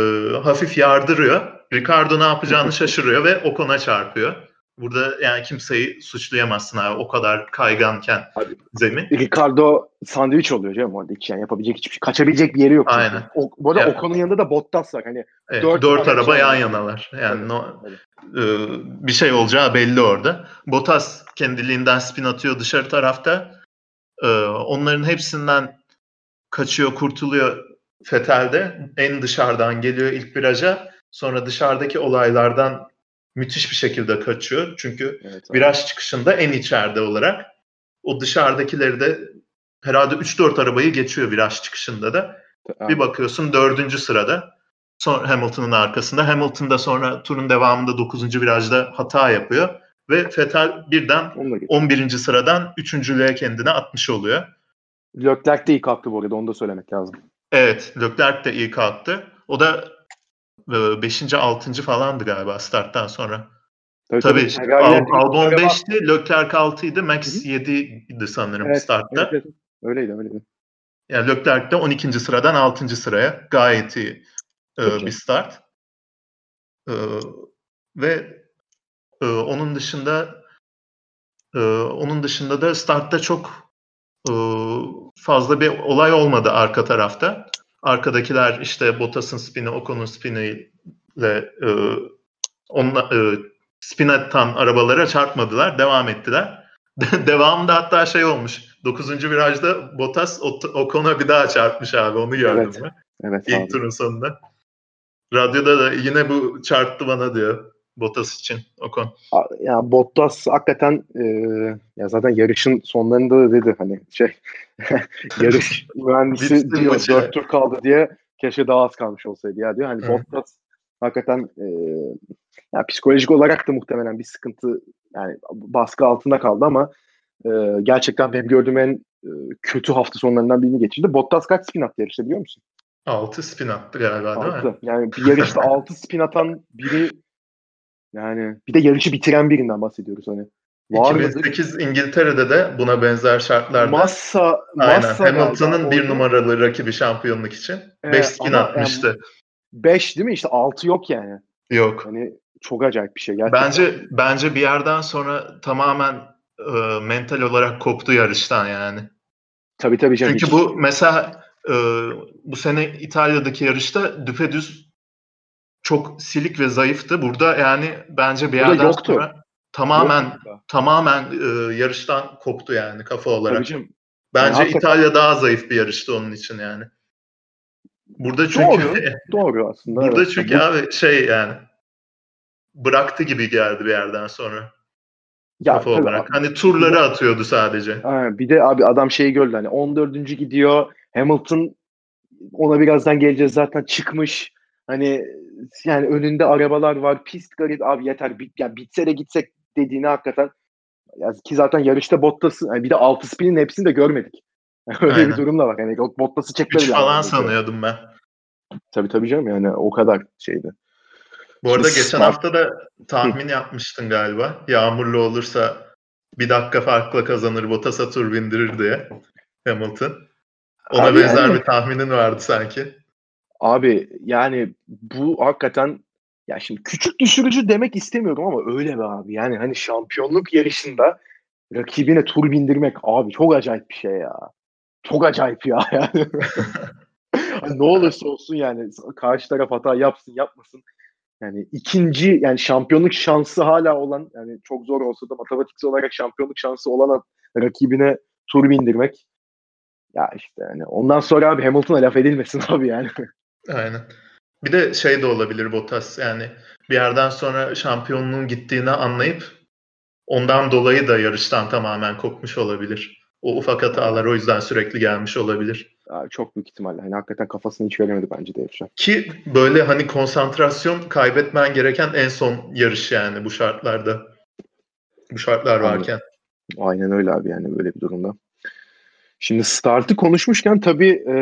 hafif yardırıyor. Ricardo ne yapacağını şaşırıyor ve Ocon'a çarpıyor. Burada yani kimseyi suçlayamazsın abi o kadar kayganken abi, zemin. Ricardo sandviç oluyor canım orada yani yapabilecek hiçbir şey. Kaçabilecek bir yeri yok. Aynen. O, bu arada evet. Ocon'un yanında da Bottas var. Hani evet, dört, dört araba yan yanalar. Yani evet, no, evet. E, bir şey olacağı belli orada. Bottas kendiliğinden spin atıyor dışarı tarafta. E, onların hepsinden kaçıyor, kurtuluyor Fetel'de. En dışarıdan geliyor ilk viraja. Sonra dışarıdaki olaylardan müthiş bir şekilde kaçıyor. Çünkü evet, viraj çıkışında en içeride olarak o dışarıdakileri de herhalde 3-4 arabayı geçiyor viraj çıkışında da. Abi. Bir bakıyorsun dördüncü sırada. Sonra Hamilton'ın arkasında. Hamilton da sonra turun devamında 9. virajda hata yapıyor. Ve Vettel birden 11. sıradan 3.lüğe kendine atmış oluyor. Leclerc de iyi kalktı bu arada onu da söylemek lazım. Evet Leclerc de iyi kalktı. O da 5. 6. falandı galiba starttan sonra. Tabii, tabii. tabii. Al, Albon 5'ti, Leclerc 6'ydı, Max 7'ydi sanırım evet, startta. Evet, evet. Öyleydi, öyleydi. Yani Leclerc de 12. sıradan 6. sıraya gayet iyi e, bir start. E, ve e, onun dışında e, onun dışında da startta çok e, fazla bir olay olmadı arka tarafta. Arkadakiler işte Bottas'ın spini, Ocon'un spiniyle e, onunla, e, spin atan arabalara çarpmadılar. Devam ettiler. Devamında hatta şey olmuş. 9. virajda Bottas Ocon'a bir daha çarpmış abi. Onu gördüm evet. mü? Evet İlk abi. turun sonunda. Radyoda da yine bu çarptı bana diyor. Bottas için Ocon. Ya Bottas hakikaten e, ya zaten yarışın sonlarında da dedi hani şey yarış mühendisi diyor dört tur kaldı diye keşke daha az kalmış olsaydı ya diyor. Hani Hı. Bottas hakikaten e, ya psikolojik olarak da muhtemelen bir sıkıntı yani baskı altında kaldı ama e, gerçekten benim gördüğüm en e, kötü hafta sonlarından birini geçirdi. Bottas kaç spin attı yarışta biliyor musun? 6 spin attı galiba 6. değil mi? Yani bir yarışta 6 spin atan biri yani bir de yarışı bitiren birinden bahsediyoruz hani. Var 2008 mıdır? İngiltere'de de buna benzer şartlarda Massa, Massa Hamilton'ın bir numaralı rakibi şampiyonluk için 5 ee, spin atmıştı. 5 yani değil mi? İşte 6 yok yani. Yok. Hani çok acayip bir şey gerçekten. Bence bence bir yerden sonra tamamen e, mental olarak koptu yarıştan yani. Tabii tabii canım. Çünkü hiç... bu mesela e, bu sene İtalya'daki yarışta düpedüz çok silik ve zayıftı. Burada yani bence bir yerden yoktu. sonra tamamen yoktu. tamamen e, yarıştan koptu yani kafa olarak. Bence yani İtalya daha zayıf bir yarıştı onun için yani. Burada çünkü doğru, doğru aslında. Burada evet. çünkü abi şey yani bıraktı gibi geldi bir yerden sonra. Ya, kafa olarak. Abi, hani turları atıyordu sadece. Ha, bir de abi adam şeyi gördü hani 14. gidiyor. Hamilton ona birazdan geleceğiz zaten çıkmış. Hani yani önünde arabalar var. Pist garip abi yeter. Bit, yani bitse de gitsek dediğini hakikaten ya ki zaten yarışta Bottas'ı yani bir de altı spinin hepsini de görmedik. Öyle Aynen. bir durum da var. Yani Bottas'ı çekmedi. 3 falan yani. sanıyordum ben. Tabii tabii canım yani o kadar şeydi. Bu arada Şimdi geçen hafta da tahmin yapmıştın galiba. Yağmurlu olursa bir dakika farkla kazanır Bottas'a tur bindirir diye Hamilton. Ona Abi benzer yani, bir tahminin vardı sanki. Abi yani bu hakikaten ya şimdi küçük düşürücü demek istemiyorum ama öyle be abi. Yani hani şampiyonluk yarışında rakibine tur bindirmek abi çok acayip bir şey ya. Çok acayip ya yani. ne olursa olsun yani karşı taraf hata yapsın yapmasın. Yani ikinci yani şampiyonluk şansı hala olan yani çok zor olsa da matematiksel olarak şampiyonluk şansı olan rakibine tur bindirmek. Ya işte yani ondan sonra abi Hamilton'a laf edilmesin abi yani. Aynen. Bir de şey de olabilir Bottas yani bir yerden sonra şampiyonluğun gittiğini anlayıp ondan dolayı da yarıştan tamamen kopmuş olabilir. O ufak hatalar o yüzden sürekli gelmiş olabilir. Abi çok büyük ihtimalle. Hani hakikaten kafasını hiç veremedi bence de yarışa. Ki böyle hani konsantrasyon kaybetmen gereken en son yarış yani bu şartlarda. bu şartlar varken. Aynen öyle abi yani böyle bir durumda. Şimdi startı konuşmuşken tabii e,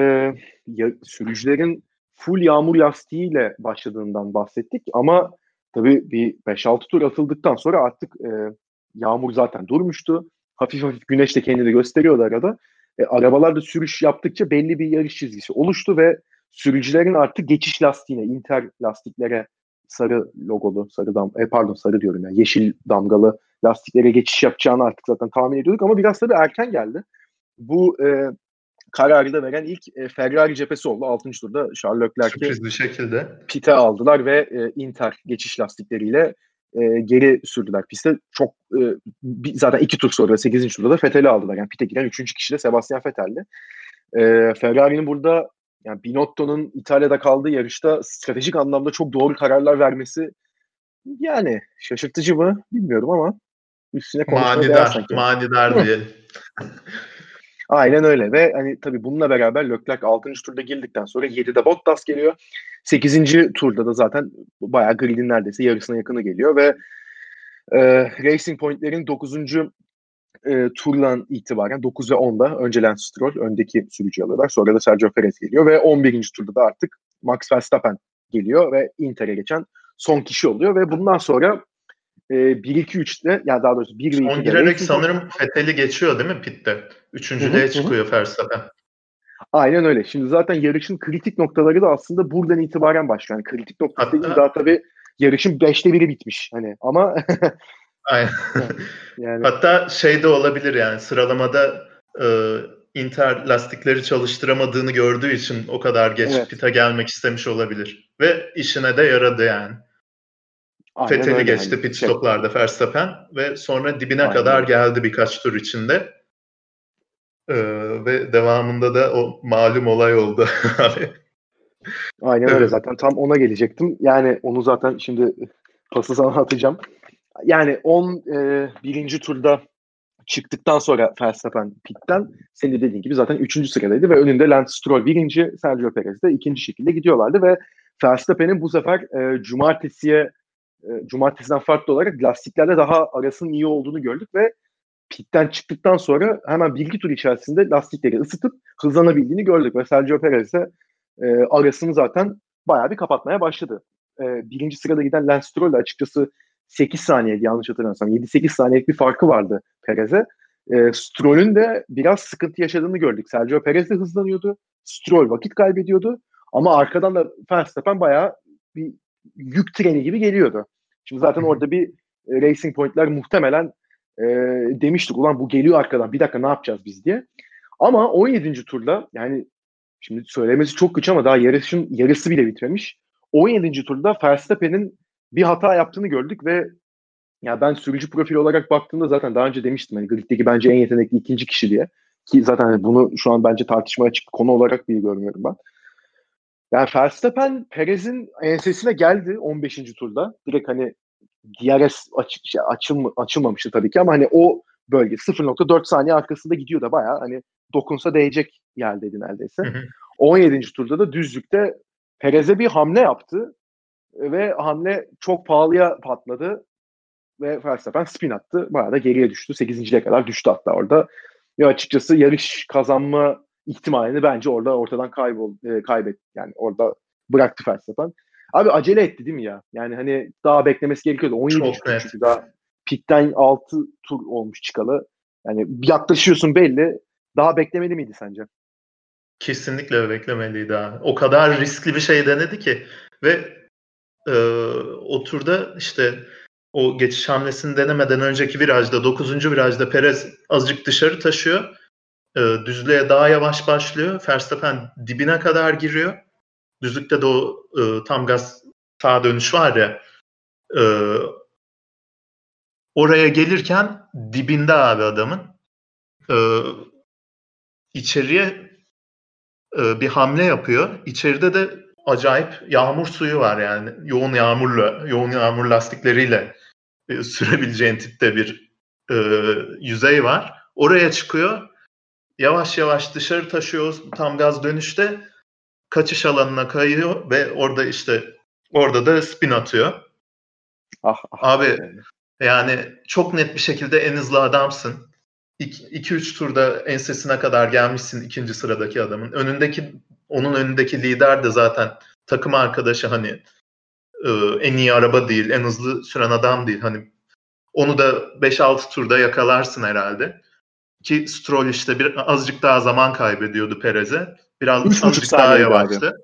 ya, sürücülerin full yağmur lastiğiyle başladığından bahsettik ama tabii bir 5-6 tur atıldıktan sonra artık e, yağmur zaten durmuştu. Hafif hafif güneş de kendini gösteriyordu arada. E, arabalar da sürüş yaptıkça belli bir yarış çizgisi oluştu ve sürücülerin artık geçiş lastiğine, inter lastiklere sarı logolu, sarı dam, e, pardon sarı diyorum ya, yeşil damgalı lastiklere geçiş yapacağını artık zaten tahmin ediyorduk ama biraz tabii erken geldi. Bu e, kararı da veren ilk e, Ferrari cephesi oldu. 6. turda Charles Leclerc'i şekilde. pite aldılar ve e, Inter geçiş lastikleriyle e, geri sürdüler piste. Çok e, bir, zaten iki tur sonra 8. turda da Vettel'i aldılar. Yani pite giren 3. kişi de Sebastian Vettel'di. E, Ferrari'nin burada yani Binotto'nun İtalya'da kaldığı yarışta stratejik anlamda çok doğru kararlar vermesi yani şaşırtıcı mı bilmiyorum ama üstüne konuşmaya Manidar, sanki. manidar diyelim. Aynen öyle ve hani tabii bununla beraber Leclerc 6. turda girdikten sonra 7'de Bottas geliyor. 8. turda da zaten bayağı gridin neredeyse yarısına yakını geliyor ve e, Racing Point'lerin 9. E, turdan itibaren 9 ve 10'da önce Lance Stroll öndeki sürücü alıyorlar. Sonra da Sergio Perez geliyor ve 11. turda da artık Max Verstappen geliyor ve Inter'e geçen son kişi oluyor ve bundan sonra e, 1-2-3'te ya daha doğrusu 1 ve 2'de Son girerek sanırım Fethel'i geçiyor değil mi pitte? Üçüncülüğe çıkıyor Verstappen. Aynen öyle. Şimdi zaten yarışın kritik noktaları da aslında buradan itibaren başlıyor. Yani kritik noktası Hatta- daha tabii yarışın 5'te 1'i bitmiş. Hani ama Aynen. yani Hatta şey de olabilir yani sıralamada e, Inter lastikleri çalıştıramadığını gördüğü için o kadar geç Evet. pite gelmek istemiş olabilir. Ve işine de yaradı yani. Fethel'i geçti Hani pit şey, stoplarda Verstappen ve sonra dibine Aynen kadar geldi birkaç tur içinde. E, ve devamında da o malum olay oldu. Aynen öyle zaten tam ona gelecektim. Yani onu zaten şimdi pası sana atacağım. Yani 10 e, turda çıktıktan sonra Verstappen pitten senin de dediğin gibi zaten 3. sıradaydı ve önünde Lance Stroll birinci, Sergio Perez de ikinci şekilde gidiyorlardı ve Verstappen'in bu sefer e, cumartesiye e, cumartesiden farklı olarak lastiklerle daha arasının iyi olduğunu gördük ve pitten çıktıktan sonra hemen bir iki tur içerisinde lastikleri ısıtıp hızlanabildiğini gördük ve Sergio Perez de e, arasını zaten bayağı bir kapatmaya başladı. E, birinci sırada giden Lance Stroll açıkçası 8 saniyeydi yanlış hatırlamıyorsam. 7-8 saniyelik bir farkı vardı Perez'e. E, Stroll'ün de biraz sıkıntı yaşadığını gördük. Sergio Perez de hızlanıyordu. Stroll vakit kaybediyordu. Ama arkadan da Verstappen bayağı bir yük treni gibi geliyordu. Şimdi zaten orada bir e, Racing Point'ler muhtemelen e, demiştik ulan bu geliyor arkadan bir dakika ne yapacağız biz diye. Ama 17. turda yani şimdi söylemesi çok güç ama daha yarışın yarısı bile bitmemiş. 17. turda Verstappen'in bir hata yaptığını gördük ve ya ben sürücü profili olarak baktığımda zaten daha önce demiştim hani griddeki bence en yetenekli ikinci kişi diye. Ki zaten hani bunu şu an bence tartışmaya açık konu olarak bile görmüyorum ben. Yani Verstappen Perez'in ensesine geldi 15. turda. Direkt hani DRS aç, şey, açılma, açılmamıştı tabii ki ama hani o bölge 0.4 saniye arkasında gidiyor da bayağı hani dokunsa değecek yerdeydi neredeyse. Hı hı. 17. turda da düzlükte Perez'e bir hamle yaptı ve hamle çok pahalıya patladı ve Verstappen spin attı. Bayağı da geriye düştü. 8.liğe kadar düştü hatta orada. Ve açıkçası yarış kazanma ihtimalini bence orada ortadan kaybol e, kaybetti. Yani orada bıraktı Verstappen. Abi acele etti değil mi ya? Yani hani daha beklemesi gerekiyordu. 17 Çok çünkü daha pitten 6 tur olmuş çıkalı. Yani yaklaşıyorsun belli. Daha beklemeli miydi sence? Kesinlikle beklemeliydi abi. O kadar riskli bir şey denedi ki ve e, o turda işte o geçiş hamlesini denemeden önceki virajda 9. virajda Perez azıcık dışarı taşıyor. E, düzlüğe daha yavaş başlıyor. Verstappen dibine kadar giriyor. Düzlükte de o e, tam gaz sağ dönüş var ya. e, oraya gelirken dibinde abi adamın. E, içeriye e, bir hamle yapıyor. İçeride de acayip yağmur suyu var yani. Yoğun yağmurla, yoğun yağmur lastikleriyle e, sürebileceğin tipte bir e, yüzey var. Oraya çıkıyor. Yavaş yavaş dışarı taşıyor tam gaz dönüşte. Kaçış alanına kayıyor ve orada işte orada da spin atıyor. Ah, ah Abi yani. Yani çok net bir şekilde en hızlı adamsın. 2-3 turda ensesine kadar gelmişsin ikinci sıradaki adamın. Önündeki onun önündeki lider de zaten takım arkadaşı hani e, en iyi araba değil, en hızlı süren adam değil. Hani onu da 5-6 turda yakalarsın herhalde. Ki Stroll işte bir azıcık daha zaman kaybediyordu Perez'e. Biraz Üç azıcık daha yavaştı.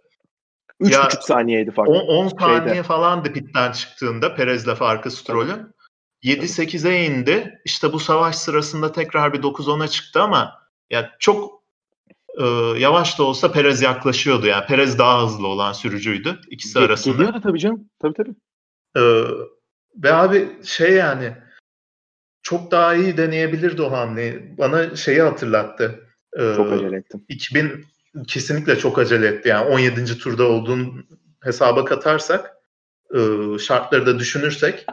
3,5 saniyeydi fark. 10 saniye falandı pitten çıktığında Perez'le farkı Stroll'ün. 7-8'e indi. İşte bu savaş sırasında tekrar bir 9-10'a çıktı ama ya çok e, yavaş da olsa Perez yaklaşıyordu. Yani Perez daha hızlı olan sürücüydü ikisi Ge- arasında. Geliyordu tabii canım. Tabii tabii. E, ve abi şey yani çok daha iyi deneyebilirdi o hamleyi. Bana şeyi hatırlattı. E, çok acele ettim. 2000 kesinlikle çok acele etti. Yani 17. turda olduğun hesaba katarsak e, şartları da düşünürsek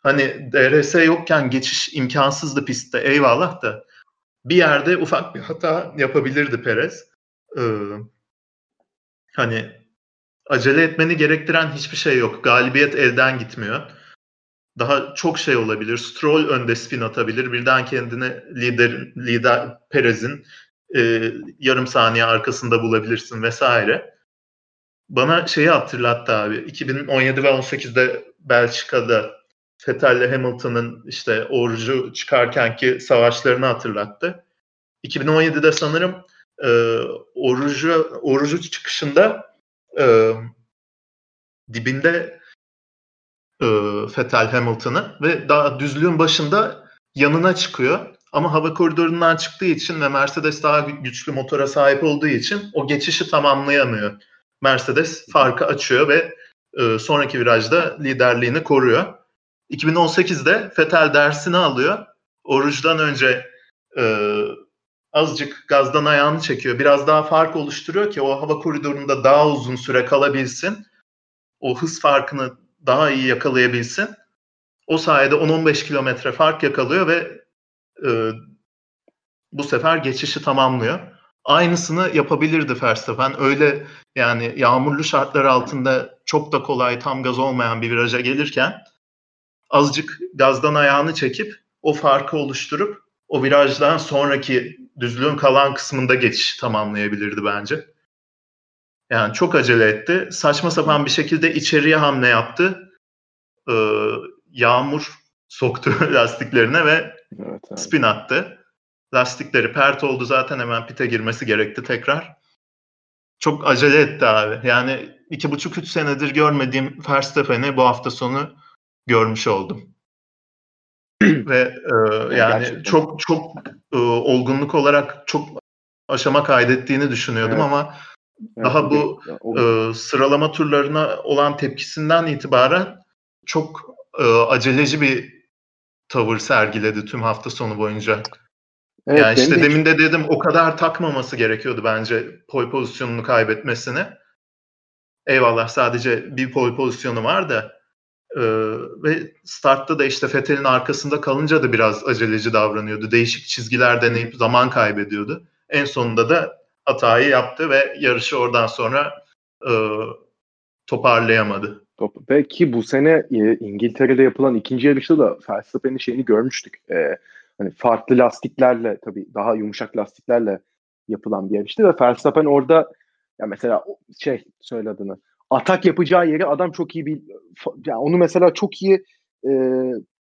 hani DRS yokken geçiş imkansızdı pistte eyvallah da bir yerde ufak bir hata yapabilirdi Perez. Ee, hani acele etmeni gerektiren hiçbir şey yok. Galibiyet elden gitmiyor. Daha çok şey olabilir. Stroll önde spin atabilir. Birden kendini lider lider Perez'in e, yarım saniye arkasında bulabilirsin vesaire. Bana şeyi hatırlattı abi. 2017 ve 18'de Belçika'da Vettel'le Hamilton'ın işte orucu çıkarkenki savaşlarını hatırlattı. 2017'de sanırım e, orucu orucu çıkışında e, dibinde e, Vettel Hamilton'ı ve daha düzlüğün başında yanına çıkıyor. Ama hava koridorundan çıktığı için ve Mercedes daha güçlü motora sahip olduğu için o geçişi tamamlayamıyor. Mercedes farkı açıyor ve e, sonraki virajda liderliğini koruyor. 2018'de Fetel dersini alıyor. Oruç'dan önce e, azıcık gazdan ayağını çekiyor. Biraz daha fark oluşturuyor ki o hava koridorunda daha uzun süre kalabilsin. O hız farkını daha iyi yakalayabilsin. O sayede 10-15 kilometre fark yakalıyor ve e, bu sefer geçişi tamamlıyor. Aynısını yapabilirdi Verstappen. Öyle yani yağmurlu şartlar altında çok da kolay tam gaz olmayan bir viraja gelirken azıcık gazdan ayağını çekip o farkı oluşturup o virajdan sonraki düzlüğün kalan kısmında geçiş tamamlayabilirdi bence. Yani çok acele etti. Saçma sapan bir şekilde içeriye hamle yaptı. Ee, yağmur soktu lastiklerine ve evet, evet. spin attı. Lastikleri pert oldu zaten hemen pite girmesi gerekti tekrar. Çok acele etti abi. Yani iki buçuk üç senedir görmediğim Verstappen'i bu hafta sonu görmüş oldum. Ve e, yani Gerçekten. çok çok e, olgunluk olarak çok aşama kaydettiğini düşünüyordum evet. ama daha bu e, sıralama turlarına olan tepkisinden itibaren çok e, aceleci bir tavır sergiledi tüm hafta sonu boyunca. Evet, yani işte demin de dedim o kadar takmaması gerekiyordu bence pole pozisyonunu kaybetmesini. Eyvallah sadece bir pole pozisyonu var da ee, ve startta da işte Fethel'in arkasında kalınca da biraz aceleci davranıyordu. Değişik çizgiler deneyip zaman kaybediyordu. En sonunda da hatayı yaptı ve yarışı oradan sonra e, toparlayamadı. Belki bu sene e, İngiltere'de yapılan ikinci yarışta da Verstappen'in şeyini görmüştük. E, hani farklı lastiklerle tabii daha yumuşak lastiklerle yapılan bir yarıştı ve Verstappen orada ya mesela şey söyle adını atak yapacağı yeri adam çok iyi bir yani onu mesela çok iyi e,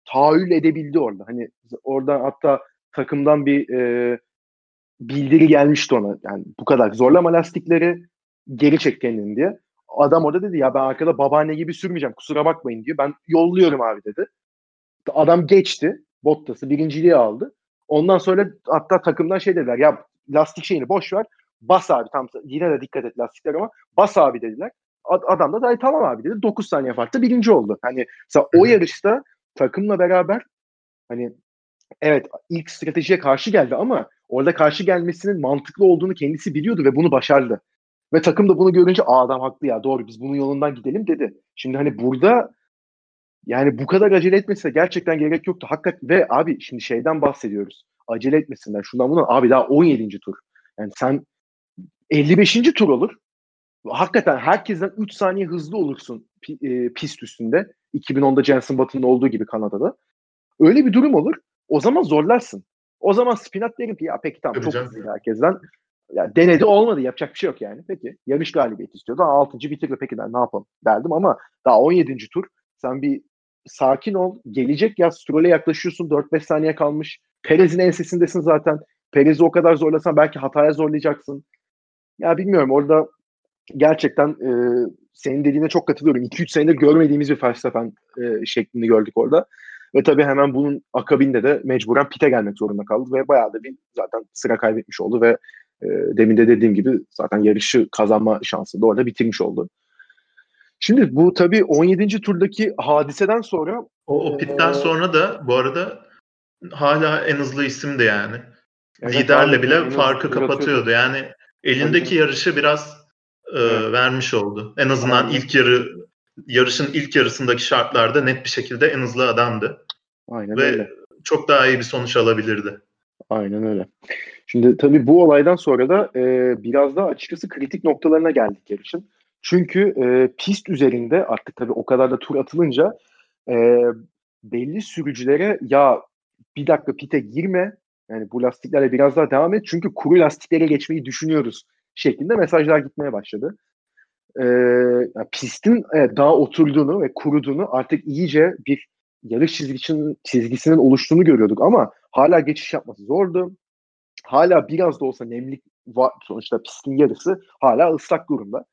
tahayyül edebildi orada. Hani oradan hatta takımdan bir e, bildiri gelmişti ona. Yani bu kadar zorlama lastikleri geri çek kendini diye. Adam orada dedi ya ben arkada babaanne gibi sürmeyeceğim kusura bakmayın diyor. Ben yolluyorum abi dedi. Adam geçti. Bottas'ı birinciliği aldı. Ondan sonra hatta takımdan şey dediler ya lastik şeyini boş ver. Bas abi tam yine de dikkat et lastikler ama bas abi dediler. Adam da tamam abi dedi. 9 saniye farklı birinci oldu. Hani mesela o yarışta takımla beraber hani evet ilk stratejiye karşı geldi ama orada karşı gelmesinin mantıklı olduğunu kendisi biliyordu ve bunu başardı. Ve takım da bunu görünce Aa, adam haklı ya doğru biz bunun yolundan gidelim dedi. Şimdi hani burada yani bu kadar acele etmesine gerçekten gerek yoktu. Hakikat ve abi şimdi şeyden bahsediyoruz. Acele etmesinler. Şundan bundan abi daha 17. tur. Yani sen 55. tur olur hakikaten herkesten 3 saniye hızlı olursun e, pist üstünde. 2010'da Jenson Button'ın olduğu gibi Kanada'da. Öyle bir durum olur. O zaman zorlarsın. O zaman Spinat derim ki ya peki tamam çok hızlıydı herkesten. Ya denedi olmadı yapacak bir şey yok yani. Peki yarış galibiyeti istiyordu. 6. bitirdi peki ben ne yapalım derdim ama daha 17. tur sen bir sakin ol. Gelecek ya Stroll'e yaklaşıyorsun 4-5 saniye kalmış. Perez'in ensesindesin zaten. Perez'i o kadar zorlasan belki hataya zorlayacaksın. Ya bilmiyorum orada gerçekten e, senin dediğine çok katılıyorum. 2-3 senedir görmediğimiz bir Verstappen e, şeklini gördük orada. Ve tabii hemen bunun akabinde de mecburen pite gelmek zorunda kaldı ve bayağı da bir zaten sıra kaybetmiş oldu ve e, demin de dediğim gibi zaten yarışı kazanma şansı da orada bitirmiş oldu. Şimdi bu tabii 17. turdaki hadiseden sonra O, o pitten Ee, sonra da bu arada hala en hızlı isimdi yani. Evet, Liderle abi, bile farkı kapatıyordu. Yani elindeki yarışı biraz e, vermiş oldu. En azından ilk yarı yarışın ilk yarısındaki şartlarda net bir şekilde en hızlı adamdı aynen ve öyle. çok daha iyi bir sonuç alabilirdi. Aynen öyle. Şimdi tabii bu olaydan sonra da e, biraz daha açıkçası kritik noktalarına geldik yarışın. Çünkü e, pist üzerinde artık tabii o kadar da tur atılınca e, belli sürücülere ya bir dakika pite girme yani bu lastiklerle biraz daha devam et çünkü kuru lastiklere geçmeyi düşünüyoruz şeklinde mesajlar gitmeye başladı. E, yani pistin evet, daha oturduğunu ve kuruduğunu artık iyice bir yarış çizgisinin, çizgisinin oluştuğunu görüyorduk ama hala geçiş yapması zordu. Hala biraz da olsa nemlik var. Sonuçta pistin yarısı hala ıslak durumda.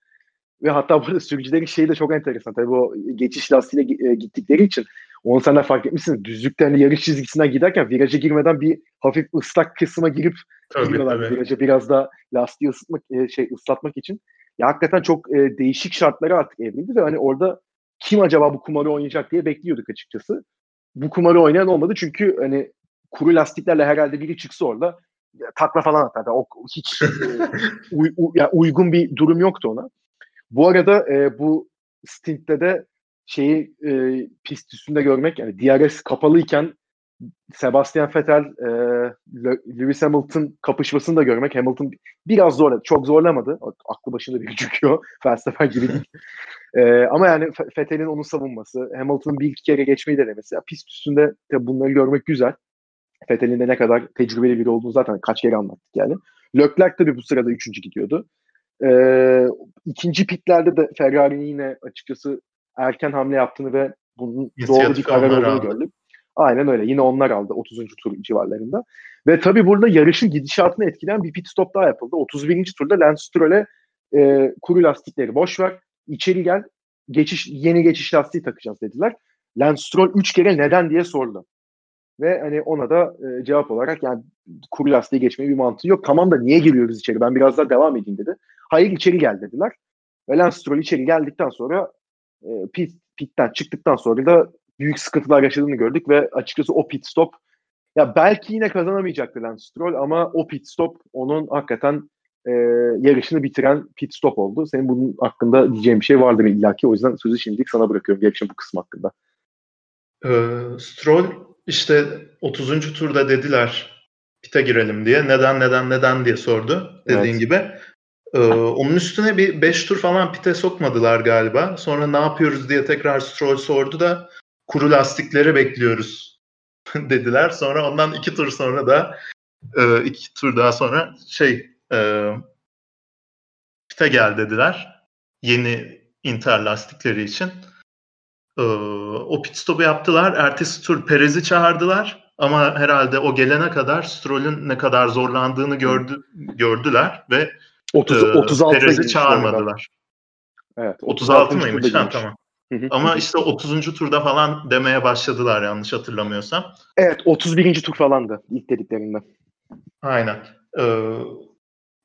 Ve hatta burada sürücülerin şeyi de çok enteresan. Tabii o geçiş lastiğiyle e, gittikleri için onu sen de fark etmişsin. Düzlükte hani yarış çizgisinden giderken viraja girmeden bir hafif ıslak kısma girip Tabii giriyorlar tabii. viraja biraz da lastiği ısıtmak e, şey ıslatmak için. Ya hakikaten çok e, değişik şartlara artık evrildi ve hani orada kim acaba bu kumarı oynayacak diye bekliyorduk açıkçası. Bu kumarı oynayan olmadı çünkü hani kuru lastiklerle herhalde biri çıksa orada ya, takla falan atardı. O hiç e, uy- u- ya uygun bir durum yoktu ona. Bu arada e, bu stintte de şeyi e, pist üstünde görmek yani DRS kapalıyken Sebastian Vettel e, Le- Lewis Hamilton kapışmasını da görmek Hamilton biraz zorladı. Çok zorlamadı. Aklı başında bir çıkıyor. Verstappen gibi değil. E, ama yani Vettel'in onu savunması, Hamilton'ın bir iki kere geçmeyi denemesi. Ya, pist üstünde tabii bunları görmek güzel. Vettel'in de ne kadar tecrübeli biri olduğunu zaten kaç kere anlattık yani. Leclerc tabii bu sırada üçüncü gidiyordu. Ee, ikinci pitlerde de Ferrari'nin yine açıkçası erken hamle yaptığını ve bunun doğru bir karar olduğunu gördük. Aynen öyle. Yine onlar aldı 30. tur civarlarında. Ve tabii burada yarışın gidişatını etkileyen bir pit stop daha yapıldı. 31. turda Lance Stroll'e e, kuru lastikleri boş ver. içeri gel. Geçiş yeni geçiş lastiği takacağız dediler. Lance Stroll 3 kere neden diye sordu. Ve hani ona da e, cevap olarak yani kuru lastiği geçmeye bir mantığı yok. Tamam da niye giriyoruz içeri? Ben biraz daha devam edeyim dedi. Hayır içeri gel dediler. Ve Lance Stroll içeri geldikten sonra e, pit, pitten çıktıktan sonra da büyük sıkıntılar yaşadığını gördük ve açıkçası o pit stop ya belki yine kazanamayacaktı Lance Stroll ama o pit stop onun hakikaten e, yarışını bitiren pit stop oldu. Senin bunun hakkında diyeceğin bir şey vardır illaki. O yüzden sözü şimdilik sana bırakıyorum yarışın bu kısmı hakkında. Ee, Stroll işte 30. turda dediler pite girelim diye. Neden neden neden diye sordu dediğin Evet. gibi. Ee, onun üstüne bir 5 tur falan pite sokmadılar galiba. Sonra ne yapıyoruz diye tekrar Stroll sordu da kuru lastikleri bekliyoruz dediler. Sonra ondan 2 tur sonra da 2 tur daha sonra şey e, pite gel dediler. Yeni Inter lastikleri için. Ee, o pit stop'u yaptılar. Ertesi tur Perez'i çağırdılar. Ama herhalde o gelene kadar Stroll'ün ne kadar zorlandığını gördü, gördüler ve 30 e, 36'da Perez'i çağırmadılar. Evet, 36 turda mıymış? Ha, tamam. Hı hı. Ama işte 30. turda falan demeye başladılar yanlış hatırlamıyorsam. Evet 31. tur falandı ilk dediklerinde. Aynen. Ee,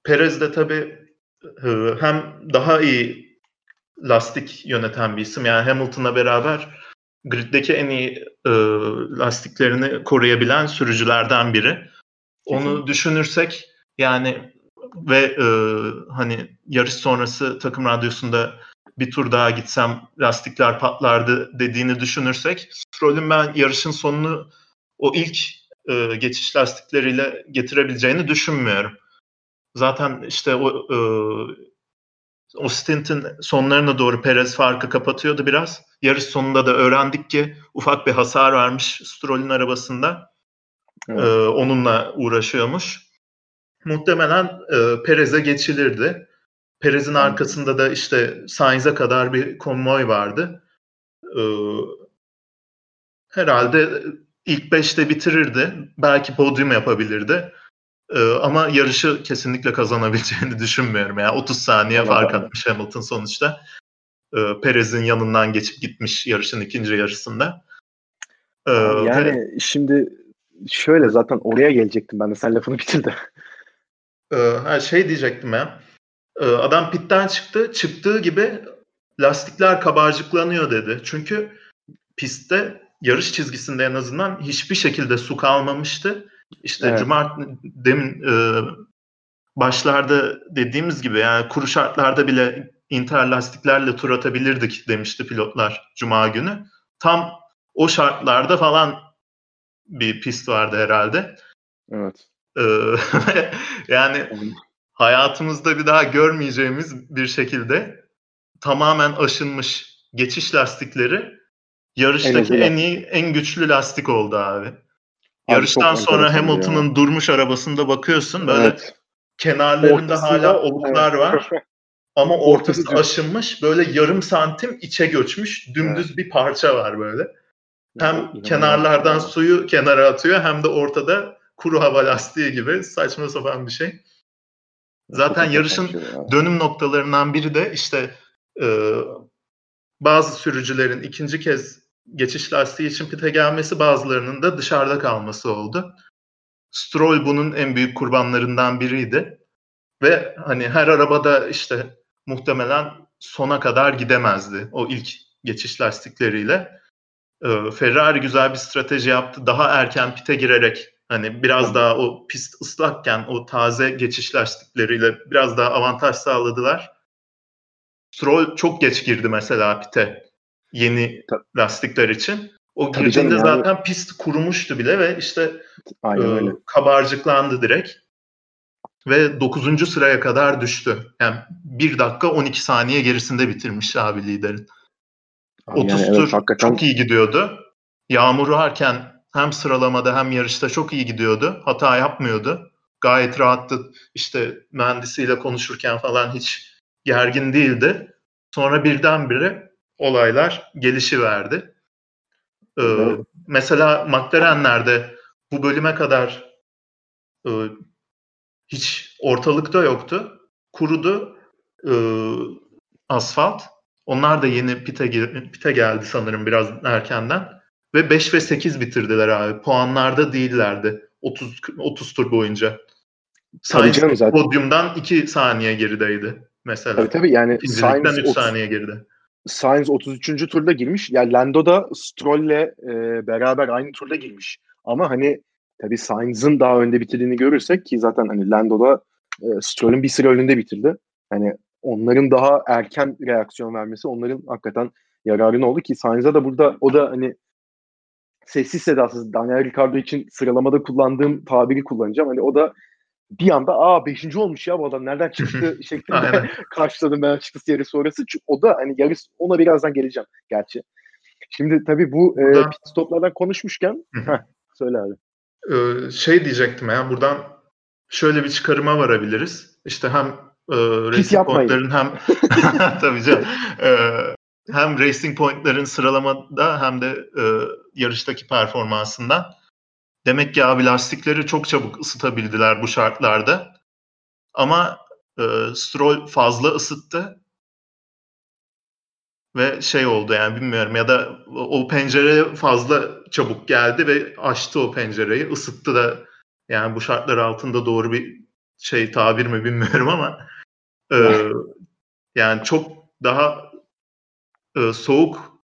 Perez de tabii e, hem daha iyi lastik yöneten bir isim. Yani Hamilton'la beraber griddeki en iyi e, lastiklerini koruyabilen sürücülerden biri. Onu Kesinlikle. düşünürsek yani ve e, hani yarış sonrası takım radyosunda bir tur daha gitsem lastikler patlardı dediğini düşünürsek Stroll'ün ben yarışın sonunu o ilk e, geçiş lastikleriyle getirebileceğini düşünmüyorum. Zaten işte o e, o stintin sonlarına doğru Perez farkı kapatıyordu biraz. Yarış sonunda da öğrendik ki ufak bir hasar vermiş Stroll'ün arabasında. Evet. Ee, onunla uğraşıyormuş. Muhtemelen e, Perez'e geçilirdi. Perez'in arkasında da işte Sainz'e kadar bir konvoy vardı. Ee, herhalde ilk beşte bitirirdi. Belki podyum yapabilirdi. Ee, ama yarışı kesinlikle kazanabileceğini düşünmüyorum. Yani 30 saniye evet, fark atmış Hamilton sonuçta. Ee, Perez'in yanından geçip gitmiş yarışın ikinci yarısında. Ee, yani ve... şimdi şöyle zaten oraya gelecektim ben de sen lafını bitirdi. Ee, şey diyecektim ya. Ee, adam pitten çıktı. Çıktığı gibi lastikler kabarcıklanıyor dedi. Çünkü pistte yarış çizgisinde en azından hiçbir şekilde su kalmamıştı. İşte evet. Cuma demin e, başlarda dediğimiz gibi yani kuru şartlarda bile inter lastiklerle tur atabilirdik demişti pilotlar Cuma günü. Tam o şartlarda falan bir pist vardı herhalde. Evet. Ee, yani hayatımızda bir daha görmeyeceğimiz bir şekilde tamamen aşınmış geçiş lastikleri yarıştaki en, en iyi, en güçlü lastik oldu abi. abi Yarıştan sonra Hamilton'ın durmuş arabasında bakıyorsun böyle evet. kenarlarında Ortası hala oluklar evet. var. Ama ortası Ortası aşınmış böyle yarım santim içe göçmüş dümdüz evet. bir parça var böyle. Hem ya, kenarlardan suyu kenara atıyor hem de ortada kuru hava lastiği gibi saçma sapan bir şey. Zaten yarışın dönüm noktalarından biri de işte e, bazı sürücülerin ikinci kez geçiş lastiği için pite gelmesi bazılarının da dışarıda kalması oldu. Stroll bunun en büyük kurbanlarından biriydi. Ve hani her arabada işte muhtemelen sona kadar gidemezdi o ilk geçiş lastikleriyle. Ee, Ferrari güzel bir strateji yaptı. Daha erken pite girerek hani biraz daha o pist ıslakken o taze geçiş lastikleriyle biraz daha avantaj sağladılar. Stroll çok geç girdi mesela pite yeni Tabii. lastikler için. O Tabii girdiğinde yani. zaten pist kurumuştu bile ve işte e, kabarcıklandı direkt. Ve 9. sıraya kadar düştü. Yani 1 dakika 12 saniye gerisinde bitirmiş abi liderin. Abi 30 yani tur evet, hakikaten... çok iyi gidiyordu. Yağmur varken hem sıralamada hem yarışta çok iyi gidiyordu. Hata yapmıyordu. Gayet rahattı. İşte mühendisiyle konuşurken falan hiç gergin değildi. Sonra birdenbire olaylar gelişi verdi. Ee, evet. Mesela McLaren'lerde bu bölüme kadar e, hiç ortalıkta yoktu. Kurudu e, asfalt. Onlar da yeni pite, pite geldi sanırım biraz erkenden. Ve 5 ve 8 bitirdiler abi. Puanlarda değillerdi. 30 30 tur boyunca. Sainz podyumdan 2 saniye gerideydi mesela. Tabii tabii yani Sainz 3 saniye geride. Sainz 33. turda girmiş. Yani Lando da Stroll'le e, beraber aynı turda girmiş. Ama hani tabii Sainz'ın daha önde bitirdiğini görürsek ki zaten hani Lando'da e, Stroll'ün bir sıra önünde bitirdi. Hani onların daha erken reaksiyon vermesi onların hakikaten yararına oldu ki Sainz'a da burada o da hani sessiz sedasız Daniel Ricciardo için sıralamada kullandığım tabiri kullanacağım. Hani o da bir anda aa 5. olmuş ya bu adam nereden çıktı şeklinde karşıladım ben açıkçası yarı sonrası. Çünkü o da hani yarı ona birazdan geleceğim gerçi. Şimdi tabii bu e, buradan... e, pit stoplardan konuşmuşken heh, söyle abi. Ee, şey diyecektim ya buradan şöyle bir çıkarıma varabiliriz. İşte hem e, Racing Point'lerin hem tabii canım e, hem Racing Point'lerin sıralamada hem de e, yarıştaki performansından Demek ki abi lastikleri çok çabuk ısıtabildiler bu şartlarda. Ama e, Stroll fazla ısıttı. Ve şey oldu yani bilmiyorum ya da o pencere fazla çabuk geldi ve açtı o pencereyi. ısıttı da yani bu şartlar altında doğru bir şey tabir mi bilmiyorum ama e, yani çok daha e, soğuk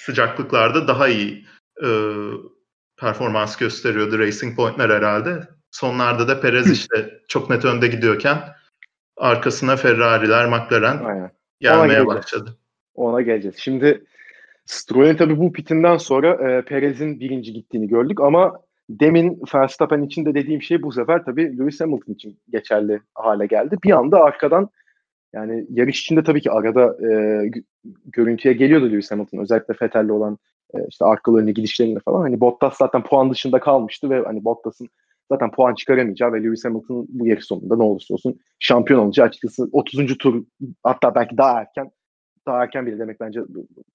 sıcaklıklarda daha iyi e, performans gösteriyordu Racing Point'ler herhalde. Sonlarda da Perez işte çok net önde gidiyorken arkasına Ferrari'ler, McLaren Aynen. gelmeye Ona başladı. Ona geleceğiz. Şimdi Stroll'ün tabii bu pitinden sonra e, Perez'in birinci gittiğini gördük ama demin Verstappen için de dediğim şey bu sefer tabii Lewis Hamilton için geçerli hale geldi. Bir anda arkadan Yani yarış içinde tabii ki arada e, görüntüye geliyordu Lewis Hamilton. Özellikle Vettel'le olan e, işte arkalarına gidişlerinde falan. Hani Bottas zaten puan dışında kalmıştı ve hani Bottas'ın zaten puan çıkaramayacağı ve Lewis Hamilton bu yarış sonunda ne olursa olsun şampiyon olacağı açıkçası 30. tur hatta belki daha erken daha erken bile demek bence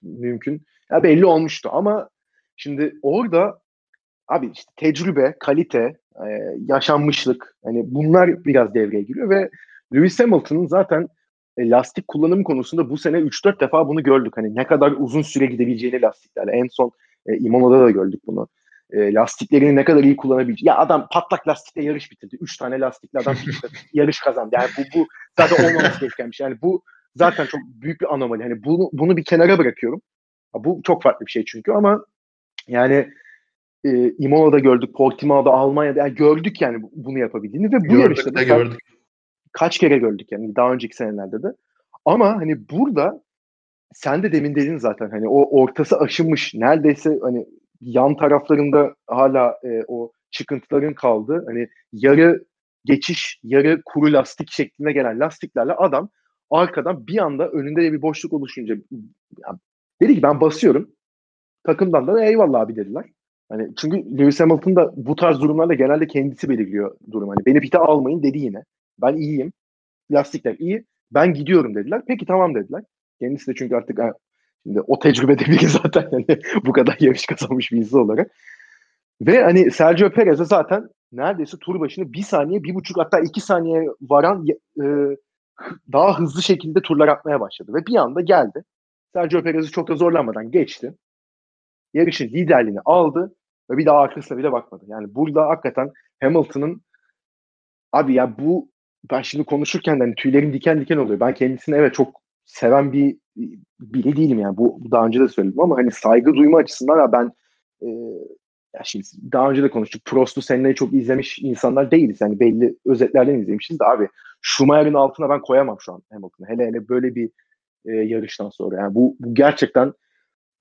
mümkün. Ya belli olmuştu ama şimdi orada abi işte tecrübe, kalite, yaşanmışlık hani bunlar biraz devreye giriyor ve Lewis Hamilton'ın zaten lastik kullanım konusunda bu sene 3-4 defa bunu gördük. Hani ne kadar uzun süre gidebileceğini lastiklerle. En son e, Imola'da da gördük bunu. E, lastiklerini ne kadar iyi kullanabileceğini. Ya adam patlak lastikle yarış bitirdi. 3 tane lastikle adam yarış kazandı. Yani bu, bu zaten olmaması gereken bir şey. Yani bu zaten çok büyük bir anomali. Hani bunu, bunu bir kenara bırakıyorum. Bu çok farklı bir şey çünkü ama yani e, Imola'da gördük, Portimao'da, Almanya'da yani gördük yani bunu yapabildiğini ve bu gördük yarışta da gördük. Kaç kere gördük yani daha önceki senelerde de. Ama hani burada sen de demin dedin zaten hani o ortası aşınmış neredeyse hani yan taraflarında hala e, o çıkıntıların kaldı. Hani yarı geçiş, yarı kuru lastik şeklinde gelen lastiklerle adam arkadan bir anda önünde de bir boşluk oluşunca yani dedi ki ben basıyorum. Takımdan da eyvallah abi dediler. Hani çünkü Lewis Hamilton da bu tarz durumlarda genelde kendisi belirliyor durum. Hani beni pite almayın dedi yine. Ben iyiyim. Lastikler iyi. Ben gidiyorum dediler. Peki tamam dediler. Kendisi de çünkü artık şimdi o tecrübede biri zaten hani bu kadar yarış kazanmış bir insan olarak. Ve hani Sergio Perez'e zaten neredeyse tur başını bir saniye, bir buçuk hatta iki saniye varan e, daha hızlı şekilde turlar atmaya başladı. Ve bir anda geldi. Sergio Perez'i çok da zorlanmadan geçti. Yarışın liderliğini aldı ve bir daha arkasına bile bakmadı. Yani burada hakikaten Hamilton'ın abi ya bu ben şimdi konuşurken de hani tüylerim diken diken oluyor. Ben kendisini evet çok seven bir biri değilim yani. Bu, bu daha önce de söyledim ama hani saygı duyma açısından ya ben e, ya şimdi daha önce de konuştuk. Prost'u seninle çok izlemiş insanlar değiliz. Yani belli özetlerden izlemişiz de abi Schumacher'in altına ben koyamam şu an Hamilton'ı. Hele hele böyle bir e, yarıştan sonra. Yani bu, bu gerçekten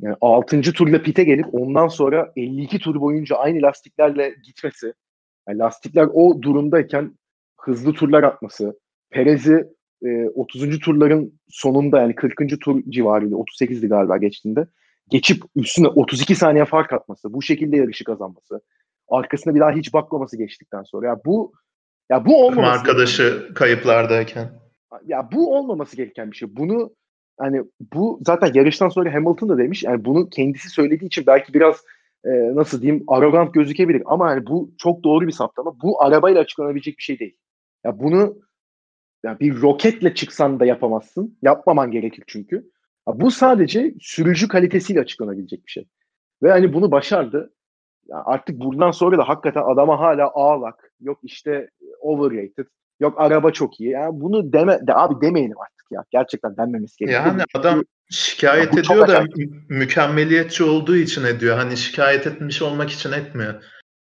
yani 6. turla pite gelip ondan sonra 52 tur boyunca aynı lastiklerle gitmesi. Yani lastikler o durumdayken hızlı turlar atması. Perez'i e, 30. turların sonunda yani 40. tur civarıydı. 38'di galiba geçtiğinde. Geçip üstüne 32 saniye fark atması. Bu şekilde yarışı kazanması. Arkasına bir daha hiç bakmaması geçtikten sonra. Ya bu ya bu olmaması arkadaşı gereken. kayıplardayken. Ya bu olmaması gereken bir şey. Bunu hani bu zaten yarıştan sonra Hamilton da demiş. Yani bunu kendisi söylediği için belki biraz e, nasıl diyeyim arrogant gözükebilir ama yani bu çok doğru bir saptama. Bu arabayla açıklanabilecek bir şey değil. Ya bunu yani bir roketle çıksan da yapamazsın. Yapmaman gerekir çünkü. Ya bu sadece sürücü kalitesiyle açıklanabilecek bir şey. Ve hani bunu başardı. Ya artık buradan sonra da hakikaten adama hala ağlak. Yok işte overrated. Yok araba çok iyi. Yani bunu deme de abi demeyelim artık ya. Gerçekten denmemesi gerekiyor. Yani Çünkü, adam şikayet ya ediyor da mükemmeliyetçi olduğu için ediyor. Hani şikayet etmiş olmak için etmiyor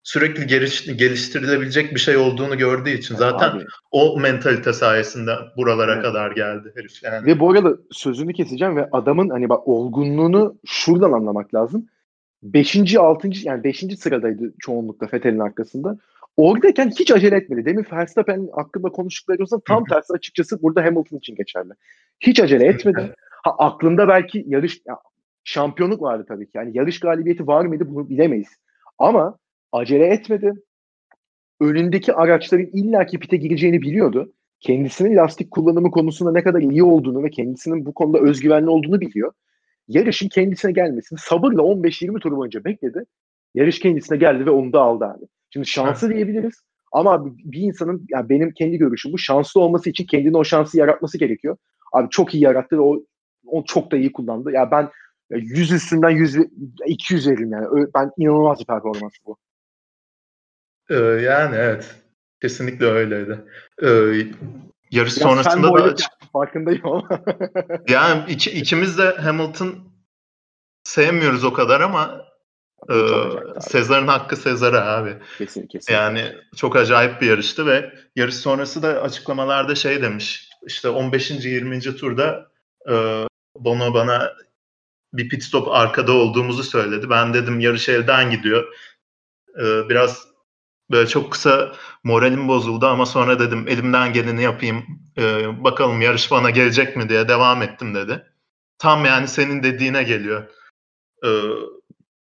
sürekli geliş, geliştirilebilecek bir şey olduğunu gördüğü için zaten Abi. o mentalite sayesinde buralara evet. kadar geldi herif yani. Ve bu arada sözünü keseceğim ve adamın hani bak olgunluğunu şuradan anlamak lazım. Beşinci, altıncı yani beşinci sıradaydı çoğunlukla Fethel'in arkasında. Oradayken hiç acele etmedi. Demin Verstappen hakkında konuştukları olsa tam tersi açıkçası burada Hamilton için geçerli. Hiç acele etmedi. Ha, aklında belki yarış ya, şampiyonluk vardı tabii ki. Yani yarış galibiyeti var mıydı bunu bilemeyiz. Ama acele etmedi. Önündeki araçların illaki pite gireceğini biliyordu. Kendisinin lastik kullanımı konusunda ne kadar iyi olduğunu ve kendisinin bu konuda özgüvenli olduğunu biliyor. Yarışın kendisine gelmesini sabırla 15-20 tur boyunca bekledi. Yarış kendisine geldi ve onu da aldı abi. Şimdi şansı diyebiliriz. Ama bir insanın yani benim kendi görüşüm bu şanslı olması için kendine o şansı yaratması gerekiyor. Abi çok iyi yarattı ve o, o çok da iyi kullandı. Ya ben 100 üstünden 100 200 veririm yani. Ben inanılmaz bir performans bu. Ee, yani evet. Kesinlikle öyleydi. Ee, yarış ya sonrasında da farkındayım ama. yani iki, ikimiz de Hamilton sevmiyoruz o kadar ama e, Sezar'ın hakkı Sezar'a abi. Kesin, kesin. Yani çok acayip bir yarıştı ve yarış sonrası da açıklamalarda şey demiş. İşte 15. 20. turda e, Bono bana bir pit stop arkada olduğumuzu söyledi. Ben dedim yarış elden gidiyor. E, biraz Böyle çok kısa moralim bozuldu ama sonra dedim elimden geleni yapayım. Ee, bakalım yarış bana gelecek mi diye devam ettim dedi. Tam yani senin dediğine geliyor. Ee,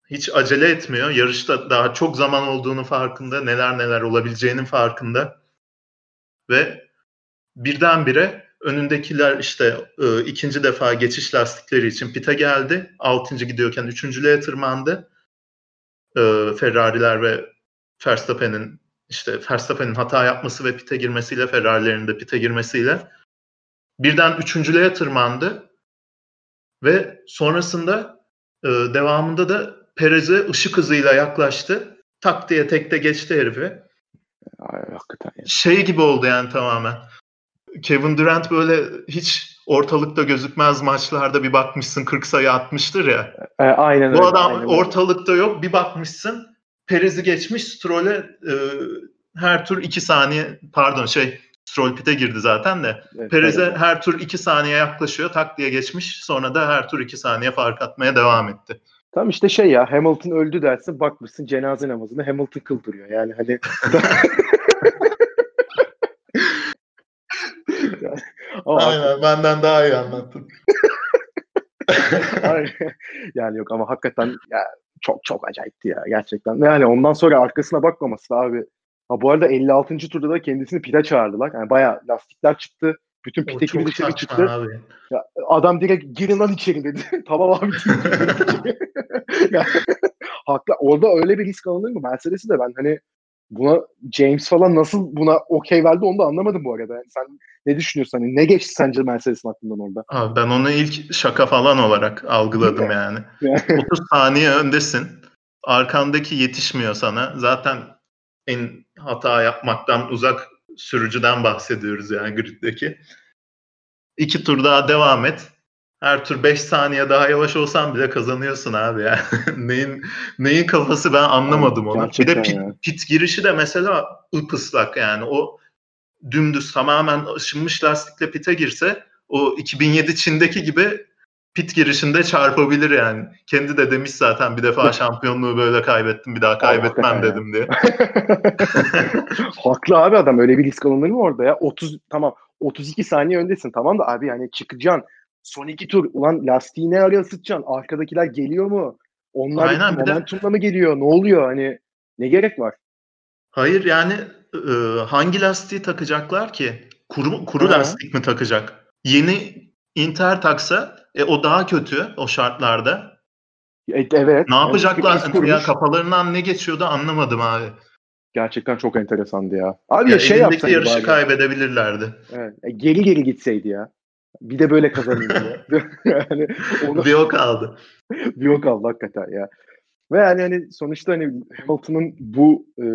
hiç acele etmiyor. Yarışta daha çok zaman olduğunu farkında. Neler neler olabileceğinin farkında. Ve birdenbire önündekiler işte e, ikinci defa geçiş lastikleri için pite geldi. Altıncı gidiyorken üçüncülüğe tırmandı. E, Ferrari'ler ve Verstappen'in işte Verstappen'in hata yapması ve pite girmesiyle Ferrari'lerin de pite girmesiyle birden üçüncülüğe tırmandı ve sonrasında e, devamında da Perez'e ışık hızıyla yaklaştı. Tak diye tekte geçti herifi. Ay, hakikaten ya. Şey gibi oldu yani tamamen. Kevin Durant böyle hiç ortalıkta gözükmez maçlarda bir bakmışsın 40 sayı atmıştır ya. E, aynen Bu öyle, adam aynen öyle. ortalıkta yok bir bakmışsın Perez'i geçmiş Stroll'e e, her tur 2 saniye pardon şey Stroll pite girdi zaten de Evet, Perez'e evet. her tur 2 saniye yaklaşıyor tak diye geçmiş sonra da her tur 2 saniye fark atmaya devam etti. Tam işte şey ya Hamilton öldü dersin bakmışsın cenaze namazını Hamilton kıldırıyor. Yani hani Aynen benden daha iyi anlattın. Yani yok ama hakikaten ya çok çok acayipti ya gerçekten. Yani ondan sonra arkasına bakmaması abi. Ha bu arada 56. turda da kendisini pite çağırdılar. Yani bayağı lastikler çıktı. Bütün O pit ekibi çok dışarı çıktı. abi. Ya, adam direkt girin lan içeri dedi. tamam abi. haklı. Orada öyle bir risk alınır mı? Mercedes'i de ben hani buna James falan nasıl buna okey verdi onu da anlamadım bu arada. Yani sen ne düşünüyorsun? Hani ne geçti sence Mercedes'in aklından orada? Abi ben onu ilk şaka falan olarak algıladım yani. 30 saniye öndesin. Arkandaki yetişmiyor sana. Zaten en hata yapmaktan uzak sürücüden bahsediyoruz yani griddeki. İki tur daha devam et. Her tur 5 saniye daha yavaş olsan bile kazanıyorsun abi ya. neyin neyin kafası ben anlamadım onu. Bir de pit, pit girişi de mesela ıpıslak yani. O dümdüz tamamen ışınmış lastikle pite girse o 2007 Çin'deki gibi pit girişinde çarpabilir yani. Kendi de demiş zaten bir defa şampiyonluğu böyle kaybettim bir daha kaybetmem ya. dedim diye. Haklı abi adam öyle bir risk alınır mı orada ya? 30 tamam 32 saniye öndesin tamam da abi yani çıkacaksın. Son iki tur ulan lastiği ne araya ısıtacaksın? Arkadakiler geliyor mu? Onlar Aynen, bir de- momentumla mı geliyor? Ne oluyor? Hani ne gerek var? Hayır yani e, hangi lastiği takacaklar ki? Kuru, kuru Ha. lastik mi takacak? Yeni Inter taksa e, o daha kötü o şartlarda. E, evet. Ne yapacaklar? Yani ya kafalarından ne geçiyordu anlamadım abi. Gerçekten çok enteresandı ya. Abi Ya ya şey yapsaydı yarışı bari. kaybedebilirlerdi. Evet. E, geri geri gitseydi ya. Bir de böyle kazanayım diye. yani onu Bir o kaldı. bir yok aldı hakikaten ya. Ve yani hani sonuçta hani Hamilton'ın bu e,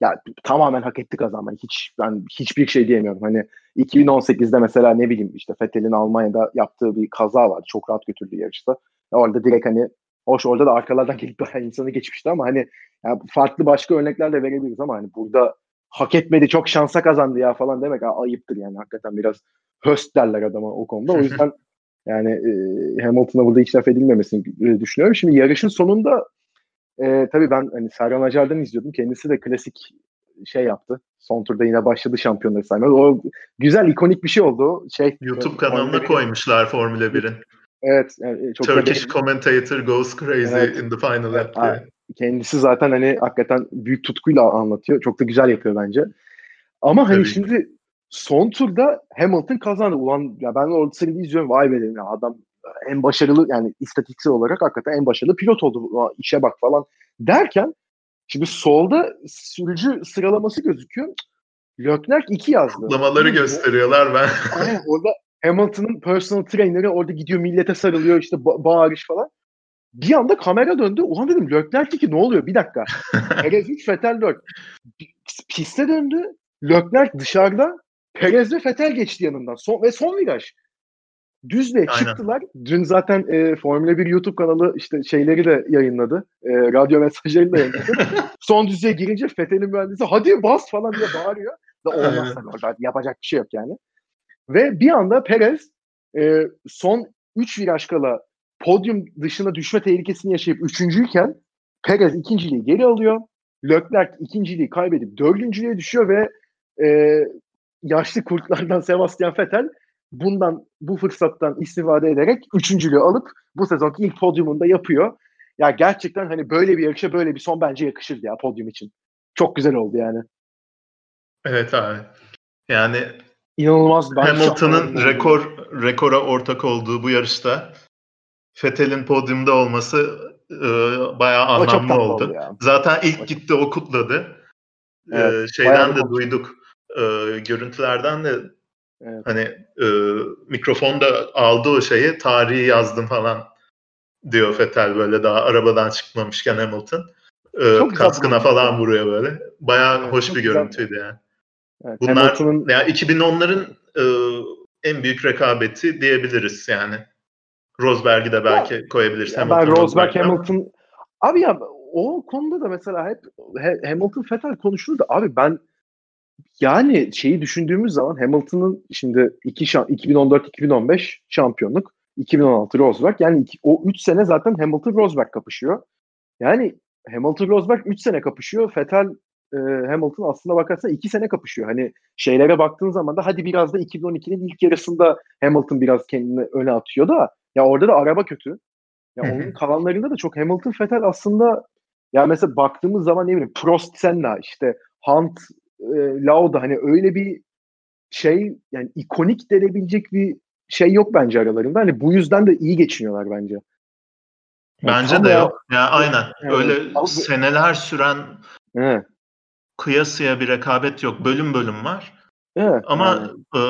ya tamamen hak etti kazanmayı. Hiç ben hiçbir şey diyemiyorum. Hani 2018'de mesela ne bileyim işte Vettel'in Almanya'da yaptığı bir kaza vardı. Çok rahat götürdü yarışta. Ya orada direkt hani hoş orada da arkalardan gelip bayağı insanı geçmişti ama hani ya farklı başka örnekler de verebiliriz ama hani burada hak etmedi çok şansa kazandı ya falan demek ayıptır yani hakikaten biraz höst derler adama o konuda. O yüzden yani e, Hamilton'a burada hiç laf edilmemesini e, düşünüyorum. Şimdi yarışın sonunda e, tabii ben hani Serhan Acar'dan izliyordum. Kendisi de klasik şey yaptı. Son turda yine başladı şampiyonları saymaya. O güzel ikonik bir şey oldu. Şey, YouTube e, kanalına koymuşlar Formula 1'in. Evet. Yani çok da Turkish beğendim. commentator goes crazy Evet. in the final lap diye. kendisi zaten hani hakikaten büyük tutkuyla anlatıyor. Çok da güzel yapıyor bence. Ama hani Tabii. şimdi son turda Hamilton kazandı. Ulan ya ben orada seni izliyorum. Vay be dedim ya adam en başarılı yani istatistiksel olarak hakikaten en başarılı pilot oldu. İşe bak falan derken şimdi solda sürücü sıralaması gözüküyor. Leclerc 2 yazdı. Kutlamaları gösteriyorlar ben. Aynen orada Hamilton'ın personal trainer'i orada gidiyor millete sarılıyor işte ba- bağırış falan. Bir anda kamera döndü. Ulan dedim Leclerc 2 ne oluyor? Bir dakika. Perez 3, Vettel 4. Piste döndü. Leclerc dışarıda. Perez ve Vettel geçti yanından. Son, ve son viraj. Düzle Aynen. çıktılar. Dün zaten e, Formula 1 YouTube kanalı işte şeyleri de yayınladı. E, radyo mesajlarını da yayınladı. son düzlüğe girince Vettel'in mühendisi hadi bas falan diye bağırıyor. Da olmaz tabii orada yapacak bir şey yok yani. Ve bir anda Perez e, son 3 viraj kala podyum dışına düşme tehlikesini yaşayıp üçüncüyken Perez ikinciliği geri alıyor. Leclerc ikinciliği kaybedip dördüncülüğe düşüyor ve e, yaşlı kurtlardan Sebastian Vettel bundan bu fırsattan istifade ederek üçüncülüğü alıp bu sezonki ilk podyumunda yapıyor. Ya gerçekten hani böyle bir yarışa böyle bir son bence yakışırdı ya podyum için. Çok güzel oldu yani. Evet abi. Yani inanılmaz Hamilton'ın rekor rekora ortak olduğu bu yarışta Vettel'in podyumda olması e, bayağı anlamlı oldu. oldu Zaten ilk gitti o kutladı. E, evet, e, şeyden de duyduk. E, görüntülerden de evet. hani e, mikrofonda aldı o şeyi tarihi yazdım falan diyor Vettel böyle daha arabadan çıkmamışken Hamilton. E, kaskına falan vuruyor böyle. Bayağı evet, hoş bir görüntüydü yani. Evet, Bunlar Hamilton'ın... yani 2010'ların e, en büyük rekabeti diyebiliriz yani. Rosberg'i de belki ya, koyabiliriz. Ya ben Rosberg Hamilton abi ya o konuda da mesela hep Hamilton Vettel konuşulur da abi ben yani şeyi düşündüğümüz zaman Hamilton'ın şimdi iki 2014-2015 şampiyonluk 2016 Rosberg yani iki, o 3 sene zaten Hamilton Rosberg kapışıyor. Yani Hamilton Rosberg 3 sene kapışıyor. Vettel e, Hamilton aslında bakarsan 2 sene kapışıyor. Hani şeylere baktığın zaman da hadi biraz da 2012'nin ilk yarısında Hamilton biraz kendini öne atıyor da ya orada da araba kötü. Ya onun kalanlarında da çok Hamilton Vettel aslında ya mesela baktığımız zaman ne bileyim Prost Senna işte Hunt e, Lauda hani öyle bir şey yani ikonik denebilecek bir şey yok bence aralarında. Hani bu yüzden de iyi geçiniyorlar bence. Bence yani de ya, yok. Ya aynen. Evet. Öyle Abi, seneler süren evet. kıyasıya bir rekabet yok. Bölüm bölüm var. Evet, Ama yani. e,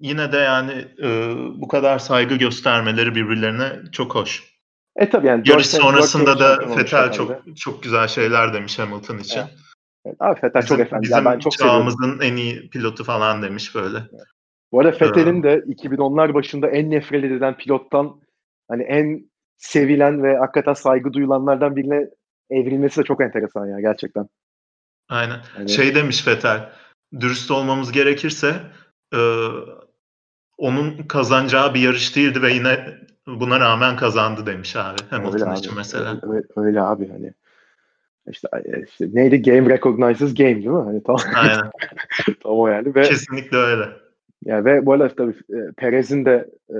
yine de yani e, bu kadar saygı göstermeleri birbirlerine çok hoş. E tabii yani yarış sonrasında da Fetel çok çok güzel şeyler demiş Hamilton için. Evet. Evet, abi Fetel çok efendi. Bizim ben çok çağımızın seviyorum. en iyi pilotu falan demiş böyle. Evet. Bu arada Fethel'in de 2010'lar başında en nefret edilen pilottan hani en sevilen ve hakikaten saygı duyulanlardan birine evrilmesi de çok enteresan ya gerçekten. Aynen. Yani... Şey demiş Fetel, dürüst olmamız gerekirse e, onun kazanacağı bir yarış değildi ve yine buna rağmen kazandı demiş abi. Hamilton öyle için abi. mesela. Öyle, öyle abi hani. İşte, işte neydi? Game recognizes game değil mi? Hani tamam. Aynen. tamam o yani. Ve, Kesinlikle öyle. Yani ve bu arada tabii e, Perez'in de e,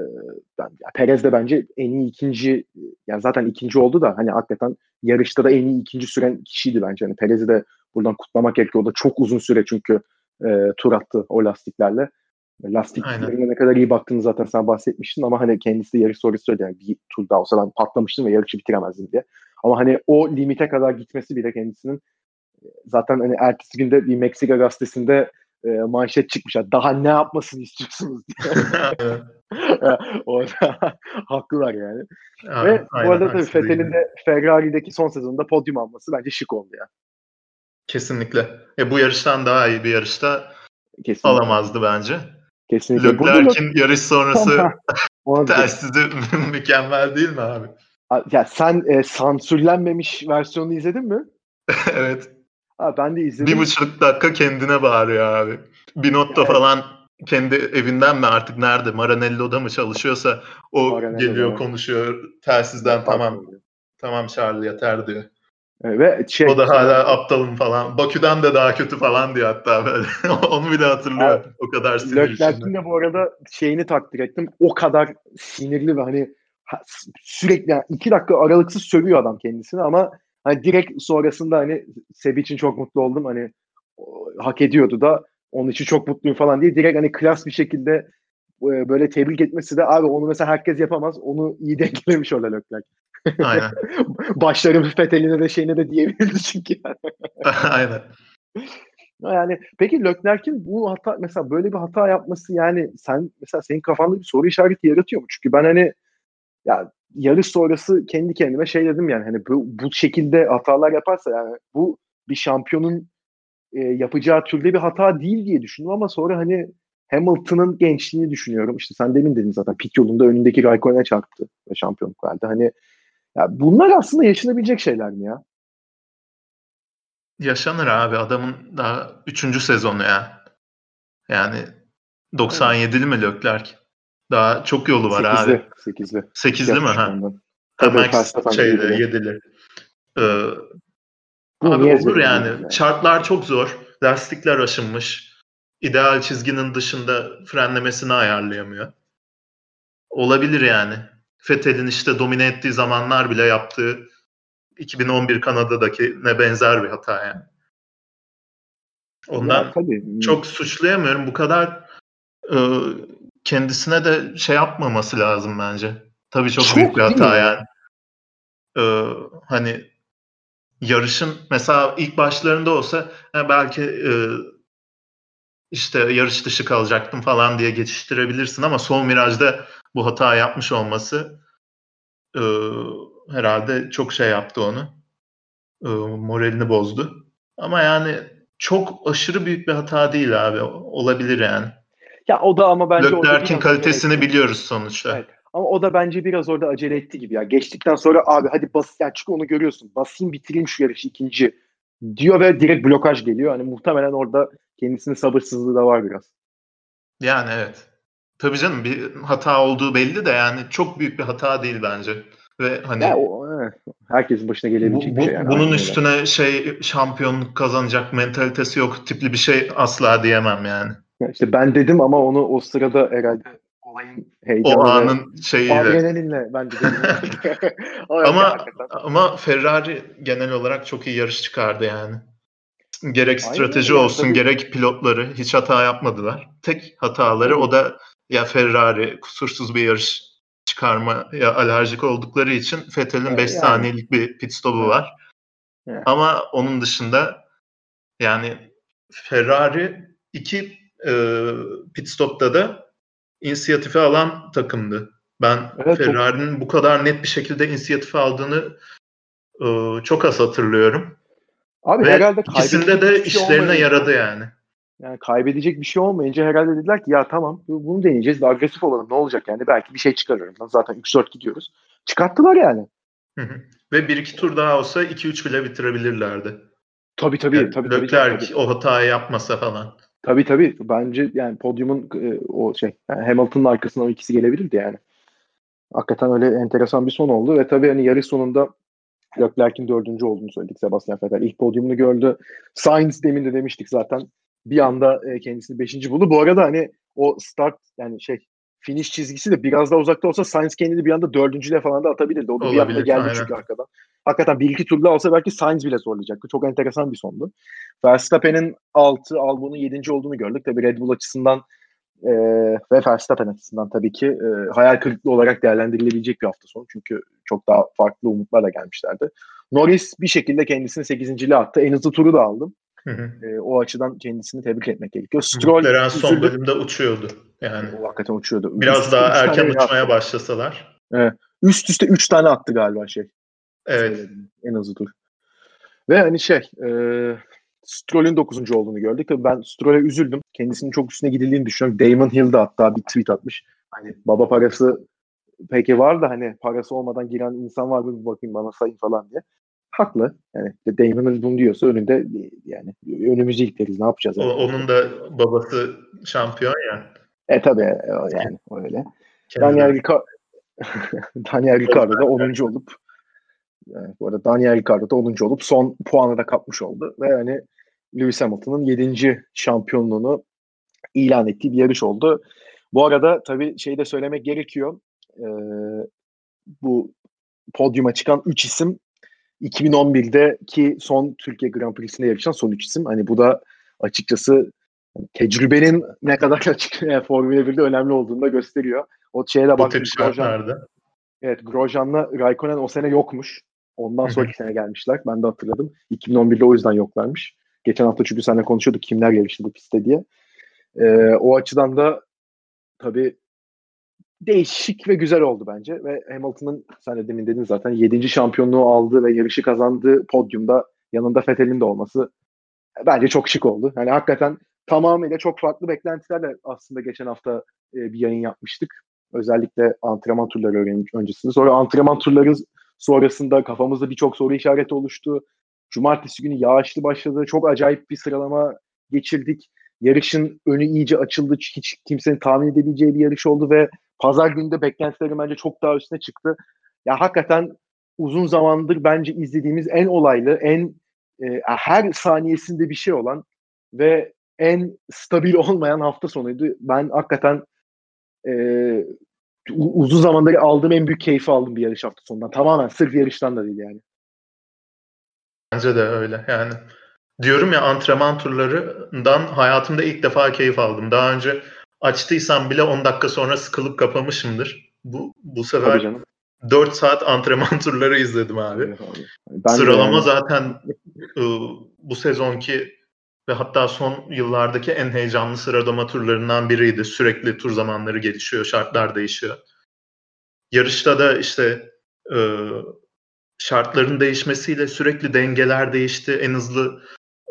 Perez de bence en iyi ikinci yani zaten ikinci oldu da hani hakikaten yarışta da en iyi ikinci süren kişiydi bence. Yani Perez'i de buradan kutlamak gerekiyor. O da çok uzun süre çünkü e, tur attı o lastiklerle. Lastiklerine ne kadar iyi baktığını zaten sen bahsetmiştin ama hani kendisi de yarış sonrası söyledi. Yani bir tur daha olsa ben patlamıştım ve yarışı bitiremezdim diye. Ama hani o limite kadar gitmesi bile kendisinin zaten hani ertesi günde bir Meksika gazetesinde e, manşet çıkmış. Daha ne yapmasını istiyorsunuz diye. Orada haklılar yani. Aynen, Ve bu arada tabii Fethel'in de Ferrari'deki son sezonunda podyum alması bence şık oldu ya. Kesinlikle. E, bu yarıştan daha iyi bir yarışta Kesinlikle. alamazdı bence. Kesinlikle. Leclerc'in yarış sonrası telsizi mükemmel değil mi abi? Ya sen e, sansürlenmemiş versiyonu izledin mi? evet. Ha, ben de izledim. Bir buçuk dakika kendine bağırıyor abi. Binotto evet. falan kendi evinden mi artık nerede Maranello'da mı çalışıyorsa o Maranello'da geliyor konuşuyor telsizden evet, tamam tamam Charlie yeter diyor. Ve şey, o da hala aptalım falan. Bakü'den de daha kötü falan diyor hatta böyle. Onu bile hatırlıyor. Evet. O kadar sinirli. Leclerc'in de bu arada şeyini takdir ettim. O kadar sinirli ve hani sürekli yani iki dakika aralıksız sövüyor adam kendisini ama hani direkt sonrasında hani Sebi için çok mutlu oldum. Hani hak ediyordu da onun için çok mutluyum falan diye direkt hani klas bir şekilde e, böyle tebrik etmesi de abi onu mesela herkes yapamaz. Onu iyi dengelemiş orada Leclerc. Aynen. Başlarım feteline de şeyine de diyebilirdi çünkü. Aynen. Yani peki Leclerc'in bu hata mesela böyle bir hata yapması yani sen mesela senin kafanda bir soru işareti yaratıyor mu? Çünkü ben hani ya yarış sonrası kendi kendime şey dedim yani hani bu, bu şekilde hatalar yaparsa yani bu bir şampiyonun e, yapacağı türde bir hata değil diye düşündüm ama sonra hani Hamilton'ın gençliğini düşünüyorum. İşte sen demin dedin zaten pit yolunda önündeki Raikkonen'e çarptı ve şampiyonluk verdi. Hani ya bunlar aslında yaşanabilecek şeyler mi ya? Yaşanır abi. Adamın daha üçüncü sezonu ya. Yani 97'li mi Leclerc? Daha çok yolu var 8'li, abi. 8'li. 8'li mi? Ha. Max şeyde 7'li. Ee, Bunu Abi olur yani. yani. Şartlar çok zor. Lastikler aşınmış. İdeal çizginin dışında frenlemesini ayarlayamıyor. Olabilir yani. Fethel'in işte domine ettiği zamanlar bile yaptığı 2011 Kanada'daki ne benzer bir hata yani. Ondan ya, tabii. çok suçlayamıyorum. Bu kadar e, kendisine de şey yapmaması lazım bence. Tabii çok, çok büyük bir hata yani. Ee, hani yarışın mesela ilk başlarında olsa belki e, işte yarış dışı kalacaktım falan diye geçiştirebilirsin ama son virajda bu hata yapmış olması e, herhalde çok şey yaptı onu. E, moralini bozdu. Ama yani çok aşırı büyük bir hata değil abi. Olabilir yani. Ya o da ama bence Leclerc'in kalitesini biliyoruz sonuçta. Evet. Ama o da bence biraz orada acele etti gibi ya. Geçtikten sonra abi hadi bas yani çünkü onu görüyorsun. Basayım bitireyim şu yarışı ikinci diyor ve direkt blokaj geliyor. Hani muhtemelen orada kendisinin sabırsızlığı da var biraz. Yani evet. Tabii canım bir hata olduğu belli de yani çok büyük bir hata değil bence. Ve hani ya o, herkesin başına gelebilecek bu, bir şey. Yani bunun üstüne öyle. şey şampiyonluk kazanacak mentalitesi yok tipli bir şey asla diyemem yani. İşte ben dedim ama onu o sırada herhalde olayın heyecanı o anın şeyiyle. Adrenalinle ben de ama ama Ferrari genel olarak çok iyi yarış çıkardı yani. Gerek strateji Aynen, olsun tabii. gerek pilotları hiç hata yapmadılar. Tek hataları o da ya Ferrari kusursuz bir yarış çıkarmaya alerjik oldukları için Vettel'in 5 yani. saniyelik bir pit stopu var. Yani. Ama onun dışında yani Ferrari iki e, pit stopta da inisiyatifi alan takımdı. Ben evet, Ferrari'nin bu kadar net bir şekilde inisiyatifi aldığını e, çok az hatırlıyorum. Abi Ve herhalde ikisinde de şey işlerine yaradı yani. Yani kaybedecek bir şey olmayınca herhalde dediler ki ya tamam bunu deneyeceğiz de agresif olalım ne olacak yani belki bir şey çıkarırım. Zaten 3-4 gidiyoruz. Çıkarttılar yani. Hı hı. Ve bir iki tur daha olsa 2-3 bile bitirebilirlerdi. Tabii tabii. Yani tabii, tabii, tabii, tabii. o hatayı yapmasa falan. Tabii tabii. Bence yani podyumun e, o şey yani Hamilton'ın arkasından o ikisi gelebilirdi yani. Hakikaten öyle enteresan bir son oldu ve tabii hani yarış sonunda Leclerc'in dördüncü olduğunu söyledik Sebastian Vettel. İlk podyumunu gördü. Sainz demin de demiştik zaten. Bir anda e, kendisini beşinci buldu. Bu arada hani o start yani şey finish çizgisi de biraz daha uzakta olsa Sainz kendini bir anda dördüncüle falan da atabilirdi. O da bir anda geldi aynen. çünkü arkadan. Hakikaten bir iki turda alsa belki Sainz bile zorlayacaktı. Çok enteresan bir sondu. Verstappen'in 6, Albon'un 7. olduğunu gördük. Tabii Red Bull açısından e, ve Verstappen açısından tabii ki e, hayal kırıklığı olarak değerlendirilebilecek bir hafta sonu. Çünkü çok daha farklı umutlarla gelmişlerdi. Norris bir şekilde kendisini 8. attı. En hızlı turu da aldım. Hı hı. E, o açıdan kendisini tebrik etmek gerekiyor. Stroll Muhtemelen son bölümde uçuyordu. Yani o hakikaten uçuyordu. Biraz üst, daha erken uçmaya attı. başlasalar. Evet. Üst üste 3 tane attı galiba şey. Evet. Söyledim. En hızlı tur. Ve hani şey e, Stroll'ün 9. olduğunu gördük. Tabii ben Stroll'e üzüldüm. Kendisinin çok üstüne gidildiğini düşünüyorum. Damon Hill de hatta bir tweet atmış. Hani baba parası peki var da hani parası olmadan giren insan var mı bir bakayım bana sayın falan diye. Haklı. Yani Damon'ın bunu diyorsa önünde yani önümüzü itleriz ne yapacağız? O, onun da babası şampiyon ya. E tabi yani öyle. Daniel, Rica Daniel Ricciardo da 10. olup yani bu arada Daniel Ricciardo da 10. olup son puanı da kapmış oldu. Ve yani Lewis Hamilton'ın 7. şampiyonluğunu ilan ettiği bir yarış oldu. Bu arada tabii şey de söylemek gerekiyor. Ee, bu podyuma çıkan 3 isim 2011'deki son Türkiye Grand Prix'sinde yarışan son 3 isim. Hani bu da açıkçası tecrübenin ne kadar açık yani Formula 1'de önemli olduğunu da gösteriyor. O şeye de baktık. Grosjean, evet Grosjean'la Raikkonen o sene yokmuş. Ondan sonraki sene gelmişler. Ben de hatırladım. 2011'de o yüzden yoklarmış. Geçen hafta çünkü seninle konuşuyorduk kimler gelişti bu pistte diye. Ee, o açıdan da tabii değişik ve güzel oldu bence. Ve Hamilton'ın sen de demin dedin zaten 7. şampiyonluğu aldı ve yarışı kazandığı podyumda yanında Vettel'in de olması bence çok şık oldu. Yani hakikaten tamamıyla çok farklı beklentilerle aslında geçen hafta e, bir yayın yapmıştık. Özellikle antrenman turları öncesinde. Sonra antrenman turları sonrasında kafamızda birçok soru işareti oluştu. Cumartesi günü yağışlı başladı. Çok acayip bir sıralama geçirdik. Yarışın önü iyice açıldı. Hiç kimsenin tahmin edebileceği bir yarış oldu ve pazar günde beklentilerim bence çok daha üstüne çıktı. Ya hakikaten uzun zamandır bence izlediğimiz en olaylı, en e, her saniyesinde bir şey olan ve en stabil olmayan hafta sonuydu. Ben hakikaten e, uzun zamandır aldığım en büyük keyfi aldım bir yarış hafta sonundan. Tamamen sırf yarıştan da değil yani. Bence de öyle. Yani diyorum ya antrenman turlarından hayatımda ilk defa keyif aldım. Daha önce açtıysam bile 10 dakika sonra sıkılıp kapamışımdır. Bu bu sefer 4 saat antrenman turları izledim abi. Ben Sıralama yani. zaten ıı, bu sezonki ve hatta son yıllardaki en heyecanlı sıralama turlarından biriydi. Sürekli tur zamanları gelişiyor, şartlar değişiyor. Yarışta da işte e, şartların değişmesiyle sürekli dengeler değişti. En hızlı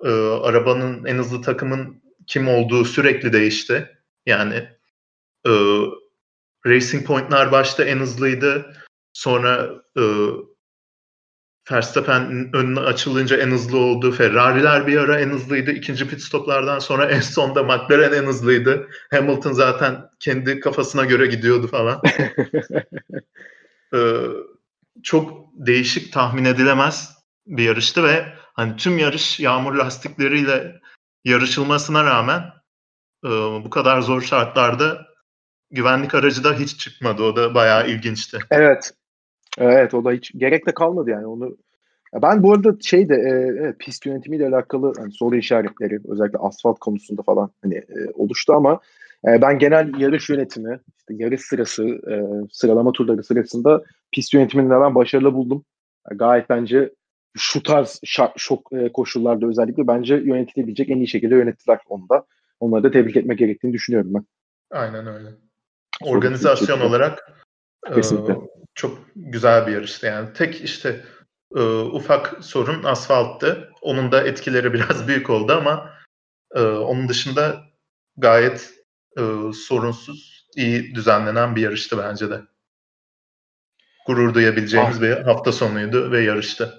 e, arabanın, en hızlı takımın kim olduğu sürekli değişti. Yani e, Racing Point'lar başta en hızlıydı. Sonra e, Verstappen önüne açılınca en hızlı oldu. Ferrari'ler bir ara en hızlıydı. İkinci pit stoplardan sonra en sonda McLaren en hızlıydı. Hamilton zaten kendi kafasına göre gidiyordu falan. ee, çok değişik tahmin edilemez bir yarıştı ve hani tüm yarış yağmur lastikleriyle yarışılmasına rağmen bu kadar zor şartlarda güvenlik aracı da hiç çıkmadı. O da bayağı ilginçti. Evet. Evet o da hiç gerek de kalmadı yani onu. Ben bu arada şey de e, pist yönetimiyle alakalı hani soru işaretleri özellikle asfalt konusunda falan hani e, oluştu ama e, ben genel yarış yönetimi, işte yarış sırası, e, sıralama turları sırasında pist yönetimini ben başarılı buldum. Yani gayet bence şu tarz şart, şok e, koşullarda özellikle bence yönetilebilecek en iyi şekilde yönettiler onu da. Onları da tebrik etmek gerektiğini düşünüyorum ben. Aynen öyle. Organizasyon olarak Kesinlikle. E, çok güzel bir yarıştı yani. Tek işte e, ufak sorun asfalttı. Onun da etkileri biraz büyük oldu ama e, onun dışında gayet e, sorunsuz, iyi düzenlenen bir yarıştı bence de. Gurur duyabileceğimiz ah. bir hafta sonuydu ve yarıştı.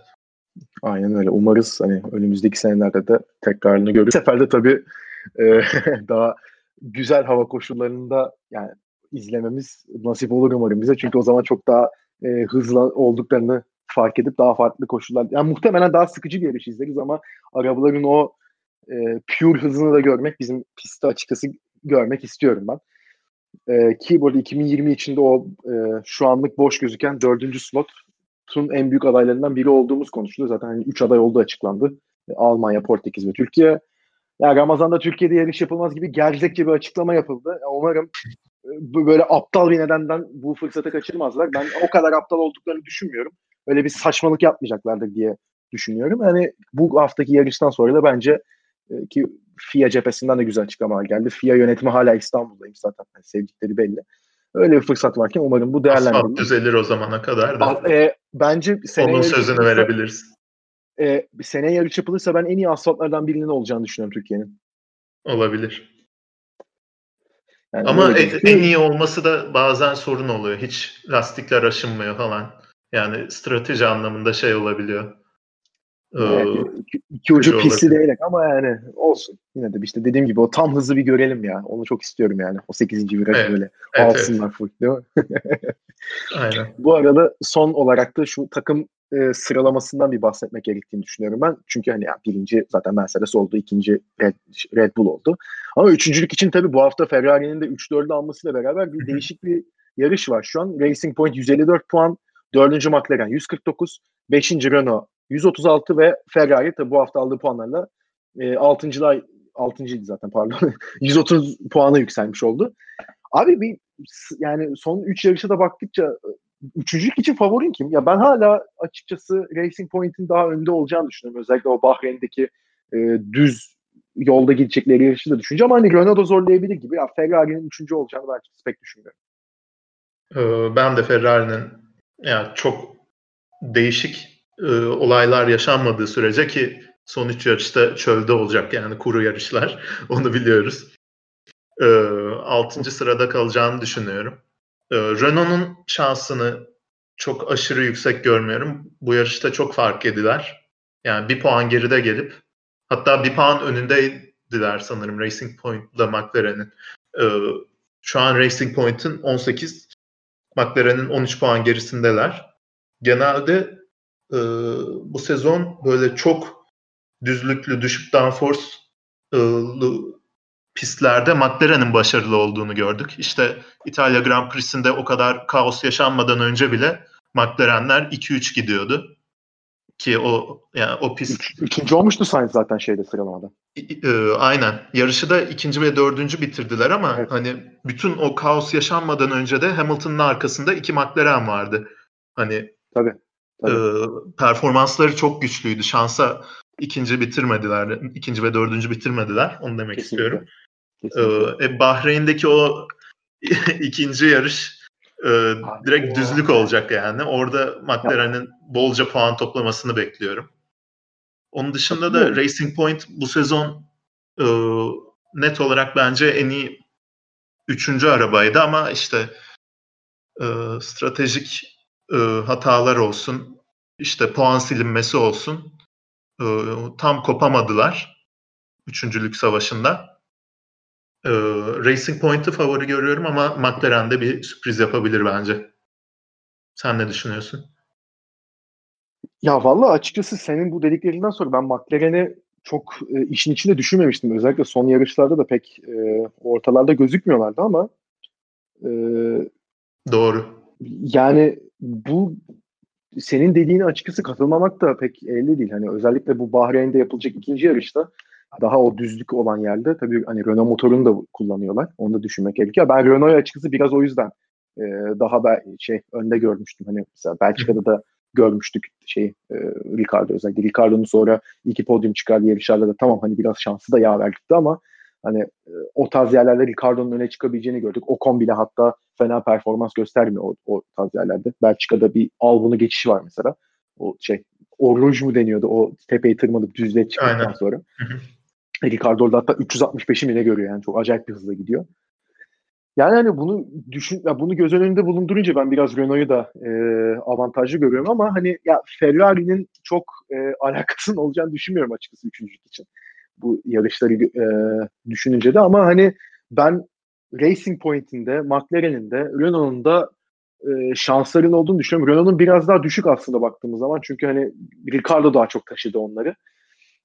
Aynen öyle. Umarız hani önümüzdeki senelerde de tekrarını görürüz. Bu sefer de tabii e, daha güzel hava koşullarında yani izlememiz nasip olur umarım bize. Çünkü o zaman çok daha e, hızlı olduklarını fark edip daha farklı koşullar. Yani muhtemelen daha sıkıcı bir yarış izleriz ama arabaların o e, pure hızını da görmek bizim pistte açıkçası görmek istiyorum ben. E, ki burada 2020 içinde o e, şu anlık boş gözüken dördüncü slotun en büyük adaylarından biri olduğumuz konuşuluyor. Zaten hani üç aday olduğu açıklandı. E, Almanya, Portekiz ve Türkiye. Ya Ramazan'da Türkiye'de yarış yapılmaz gibi gerzekçe bir açıklama yapıldı. Ya umarım böyle aptal bir nedenden bu fırsatı kaçırmazlar. Ben o kadar aptal olduklarını düşünmüyorum. Öyle bir saçmalık yapmayacaklardır diye düşünüyorum. Yani bu haftaki yarıştan sonra da bence e, ki FIA cephesinden de güzel açıklamalar geldi. FIA yönetimi hala İstanbul'dayım zaten. Yani sevdikleri belli. Öyle bir fırsat varken umarım bu değerlendirilir. Asfalt düzelir o zamana kadar da. E, bence Onun sözünü verebiliriz. E, seneye yarış yapılırsa ben en iyi asfaltlardan birinin olacağını düşünüyorum Türkiye'nin. Olabilir. Yani Ama en, en iyi olması da bazen sorun oluyor. Hiç lastikler aşınmıyor falan. Yani strateji anlamında şey olabiliyor. Evet, iki, iki ucu pisli değilik ama yani olsun. Yine de işte dediğim gibi o tam hızı bir görelim ya. Onu çok istiyorum yani. O 8. virajı evet, böyle evet, alsınlar evet. full değil mi? Aynen. Bu arada son olarak da şu takım e, sıralamasından bir bahsetmek gerektiğini düşünüyorum ben. Çünkü hani ya, birinci zaten Mercedes oldu, ikinci Red, Red Bull oldu. Ama üçüncülük için tabii bu hafta Ferrari'nin de 3-4'ü almasıyla beraber bir değişik bir yarış var şu an. Racing Point 154 puan, dördüncü McLaren 149, beşinci Renault 136 ve Ferrari tabii bu hafta aldığı puanlarla e, 6.lar 6.ydı zaten pardon. 130 puana yükselmiş oldu. Abi bir yani son 3 yarışa da baktıkça üçüncülük için favorin kim? Ya ben hala açıkçası Racing Point'in daha önde olacağını düşünüyorum. Özellikle o Bahreyn'deki e, düz yolda gidecekleri yarışı da düşünce ama hani Renault zorlayabilir gibi. Ya Ferrari'nin üçüncü olacağını ben pek düşünmüyorum. Ee, ben de Ferrari'nin yani çok değişik e, olaylar yaşanmadığı sürece ki son üç yarışta çölde olacak yani kuru yarışlar onu biliyoruz. E, altıncı sırada kalacağını düşünüyorum. E, Renault'un şansını çok aşırı yüksek görmüyorum. Bu yarışta çok fark ediler. Yani bir puan geride gelip hatta bir puan önündeydiler sanırım Racing Point'la McLaren'in. E, şu an Racing Point'in 18, McLaren'in 13 puan gerisindeler. Genelde e, bu sezon böyle çok düzlüklü, düşük downforce'lı pistlerde McLaren'in başarılı olduğunu gördük. İşte İtalya Grand Prix'sinde o kadar kaos yaşanmadan önce bile McLaren'ler 2-3 gidiyordu. Ki o yani o pist... Üç, üçüncü olmuştu Sainz zaten şeyde sıralamada. E, aynen. Yarışı da ikinci ve dördüncü bitirdiler ama evet. hani bütün o kaos yaşanmadan önce de Hamilton'ın arkasında iki McLaren vardı. Hani tabii, tabii. E, performansları çok güçlüydü. Şansa ikinci bitirmediler. ikinci ve dördüncü bitirmediler. Onu demek Kesinlikle. istiyorum. Kesinlikle. E, Bahreyn'deki o ikinci yarış e, direkt düzlük olacak yani. Orada McLaren'in bolca puan toplamasını bekliyorum. Onun dışında da Racing Point bu sezon e, net olarak bence en iyi üçüncü arabaydı ama işte e, stratejik e, hatalar olsun, işte puan silinmesi olsun e, tam kopamadılar üçüncülük savaşında. E, Racing Point'ı favori görüyorum ama McLaren de bir sürpriz yapabilir bence. Sen ne düşünüyorsun? Ya valla açıkçası senin bu dediklerinden sonra ben McLaren'i çok e, işin içinde düşünmemiştim. Özellikle son yarışlarda da pek e, ortalarda gözükmüyorlardı ama e, Doğru. Yani bu senin dediğine açıkçası katılmamak da pek elde değil. Hani özellikle bu Bahreyn'de yapılacak ikinci yarışta daha o düzlük olan yerde tabii hani Renault motorunu da kullanıyorlar. Onu da düşünmek gerekiyor. Ben Renault'u açıkçası biraz o yüzden e, daha ben şey önde görmüştüm. Hani mesela Belçika'da da görmüştük şey e, Ricardo özellikle. Ricardo'nun sonra iki podyum çıkardığı yarışlarda da tamam hani biraz şansı da yaver gitti ama hani e, o tarz yerlerde Ricardo'nun öne çıkabileceğini gördük. O kombile hatta fena performans göstermiyor o, o tarz yerlerde. Belçika'da bir Albon'u geçişi var mesela. O şey Oruj mu deniyordu o tepeyi tırmanıp düzlüğe çıktıktan sonra. Hı hı. Ricardo orada hatta 365'i mi ne görüyor yani çok acayip bir hızla gidiyor. Yani hani bunu düşün, ya bunu göz önünde bulundurunca ben biraz Renault'u da e, avantajlı görüyorum ama hani ya Ferrari'nin çok e, alakasının olacağını düşünmüyorum açıkçası üçüncülük için. Bu yarışları e, düşününce de ama hani ben Racing Point'in de McLaren'in de Renault'un da e, şansların olduğunu düşünüyorum. Renault'un biraz daha düşük aslında baktığımız zaman çünkü hani Ricardo daha çok taşıdı onları.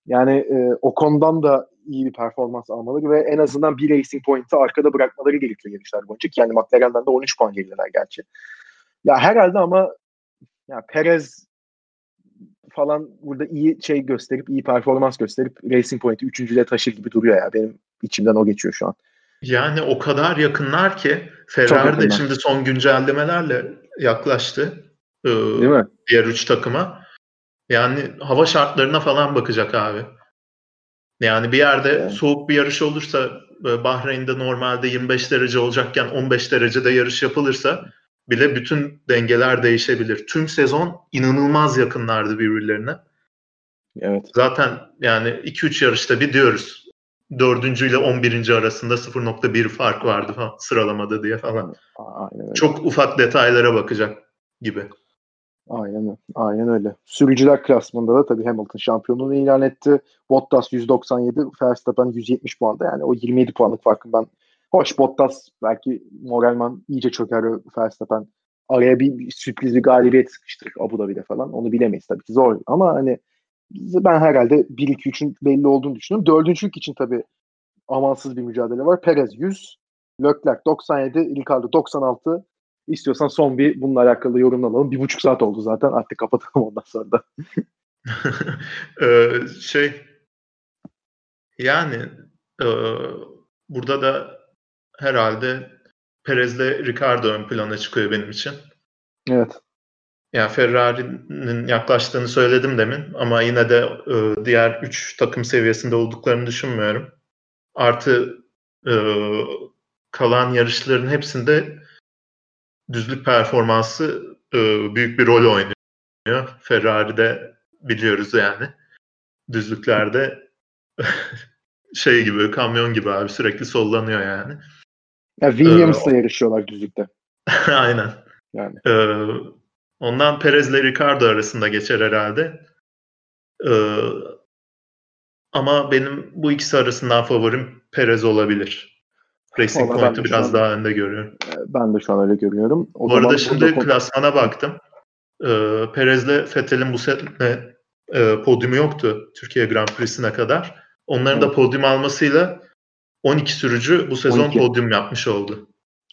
Yani e, o konudan da iyi bir performans almaları ve en azından bir Racing Point'i arkada bırakmaları gerekiyor yarışlar boyunca. Yani McLaren'den de 13 puan geriler gerçi. Ya herhalde ama ya Perez falan burada iyi şey gösterip iyi performans gösterip Racing Point'i üçüncüde taşır gibi duruyor ya. Benim içimden o geçiyor şu an. Yani o kadar yakınlar ki Ferrari de şimdi son güncellemelerle yaklaştı. Ee, Değil mi? Diğer üç takıma. Yani hava şartlarına falan bakacak abi. Yani bir yerde evet. soğuk bir yarış olursa Bahreyn'de normalde 25 derece olacakken 15 derecede yarış yapılırsa bile bütün dengeler değişebilir. Tüm sezon inanılmaz yakınlardı birbirlerine. Evet. Zaten yani 2-3 yarışta bir diyoruz. Dördüncü ile 11. arasında 0.1 fark vardı falan, sıralamada diye falan. Aynen Çok ufak detaylara bakacak gibi. Aynen, aynen öyle. Sürücüler klasmanında da tabii Hamilton şampiyonluğunu ilan etti. Bottas 197, Verstappen 170 puanda. Yani o 27 puanlık farkın ben hoş Bottas belki moralman iyice çöker Verstappen araya bir sürpriz bir galibiyet sıkıştırır Abu Dhabi'de falan. Onu bilemeyiz tabii ki zor ama hani ben herhalde 1-2-3'ün belli olduğunu düşünüyorum. Dördüncülük için tabii amansız bir mücadele var. Perez 100, Leclerc 97, Ricardo 96, İstiyorsan son bir bununla alakalı yorum alalım. Bir buçuk saat oldu zaten. Artık kapatalım ondan sonra da. ee, şey yani e, burada da herhalde Perez'le Ricardo ön plana çıkıyor benim için. Evet. Yani Ferrari'nin yaklaştığını söyledim demin ama yine de e, diğer üç takım seviyesinde olduklarını düşünmüyorum. Artı e, kalan yarışların hepsinde düzlük performansı e, büyük bir rol oynuyor. Ferrari'de biliyoruz yani. Düzlüklerde şey gibi, kamyon gibi abi sürekli sollanıyor yani. Ya Williams'la ee, yarışıyorlar düzlükte. Aynen. Yani. Ee, ondan Perez ile Ricardo arasında geçer herhalde. Ee, ama benim bu ikisi arasından favorim Perez olabilir. Racing Vallahi biraz an, daha önde görüyorum. E, ben de şu an öyle görüyorum. O Bu arada şimdi klasmana baktım. Ee, Perez'le Fettel'in bu sene e, podyumu yoktu Türkiye Grand Prix'sine kadar. Onların da podyum almasıyla 12 sürücü bu sezon 12. podyum yapmış oldu.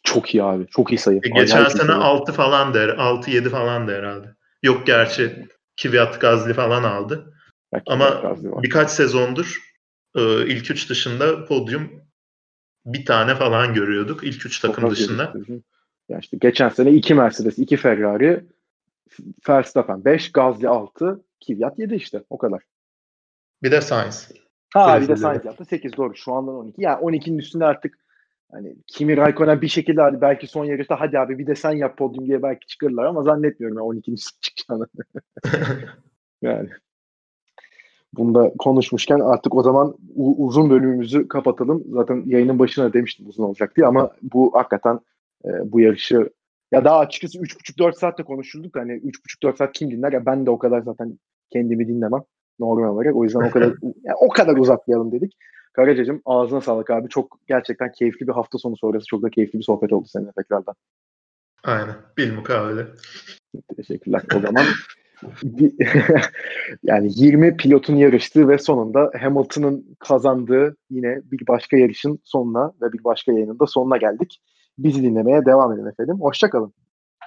Çok iyi abi. Çok iyi sayı. E, geçen sene sayı. 6 falan der. 6-7 falan der herhalde. Yok gerçi Kvyat Gazli falan aldı. Belki Ama birkaç sezondur e, ilk üç dışında podyum bir tane falan görüyorduk. ilk üç takım dışında. Ya işte geçen sene iki Mercedes, iki Ferrari, Verstappen 5, Gazli 6, Kvyat 7 işte o kadar. Bir de Sainz. Ha bir de Sainz yaptı 8 doğru. Şu andan 12. Yani 12'nin üstünde artık hani Kimi Raikkonen bir şekilde hadi belki son yarışta hadi abi bir de sen yap podyum diye belki çıkarırlar ama zannetmiyorum ya 12'nin üstüne çıkacağını. yani. Bunda konuşmuşken artık o zaman uzun bölümümüzü kapatalım. Zaten yayının başına demiştim uzun olacak diye ama bu hakikaten e, bu yarışı ya daha açıkçası 3,5-4 saatte konuşulduk. Hani 3,5-4 saat kim dinler? Ya ben de o kadar zaten kendimi dinlemem normal olarak. O yüzden o kadar yani o kadar uzatmayalım dedik. Karacacığım ağzına sağlık abi. Çok gerçekten keyifli bir hafta sonu sonrası. Çok da keyifli bir sohbet oldu seninle tekrardan. Aynen. Bil mukavele. Teşekkürler. O zaman yani 20 pilotun yarıştığı ve sonunda Hamilton'ın kazandığı yine bir başka yarışın sonuna ve bir başka yayının da sonuna geldik. Bizi dinlemeye devam edin efendim. Hoşçakalın.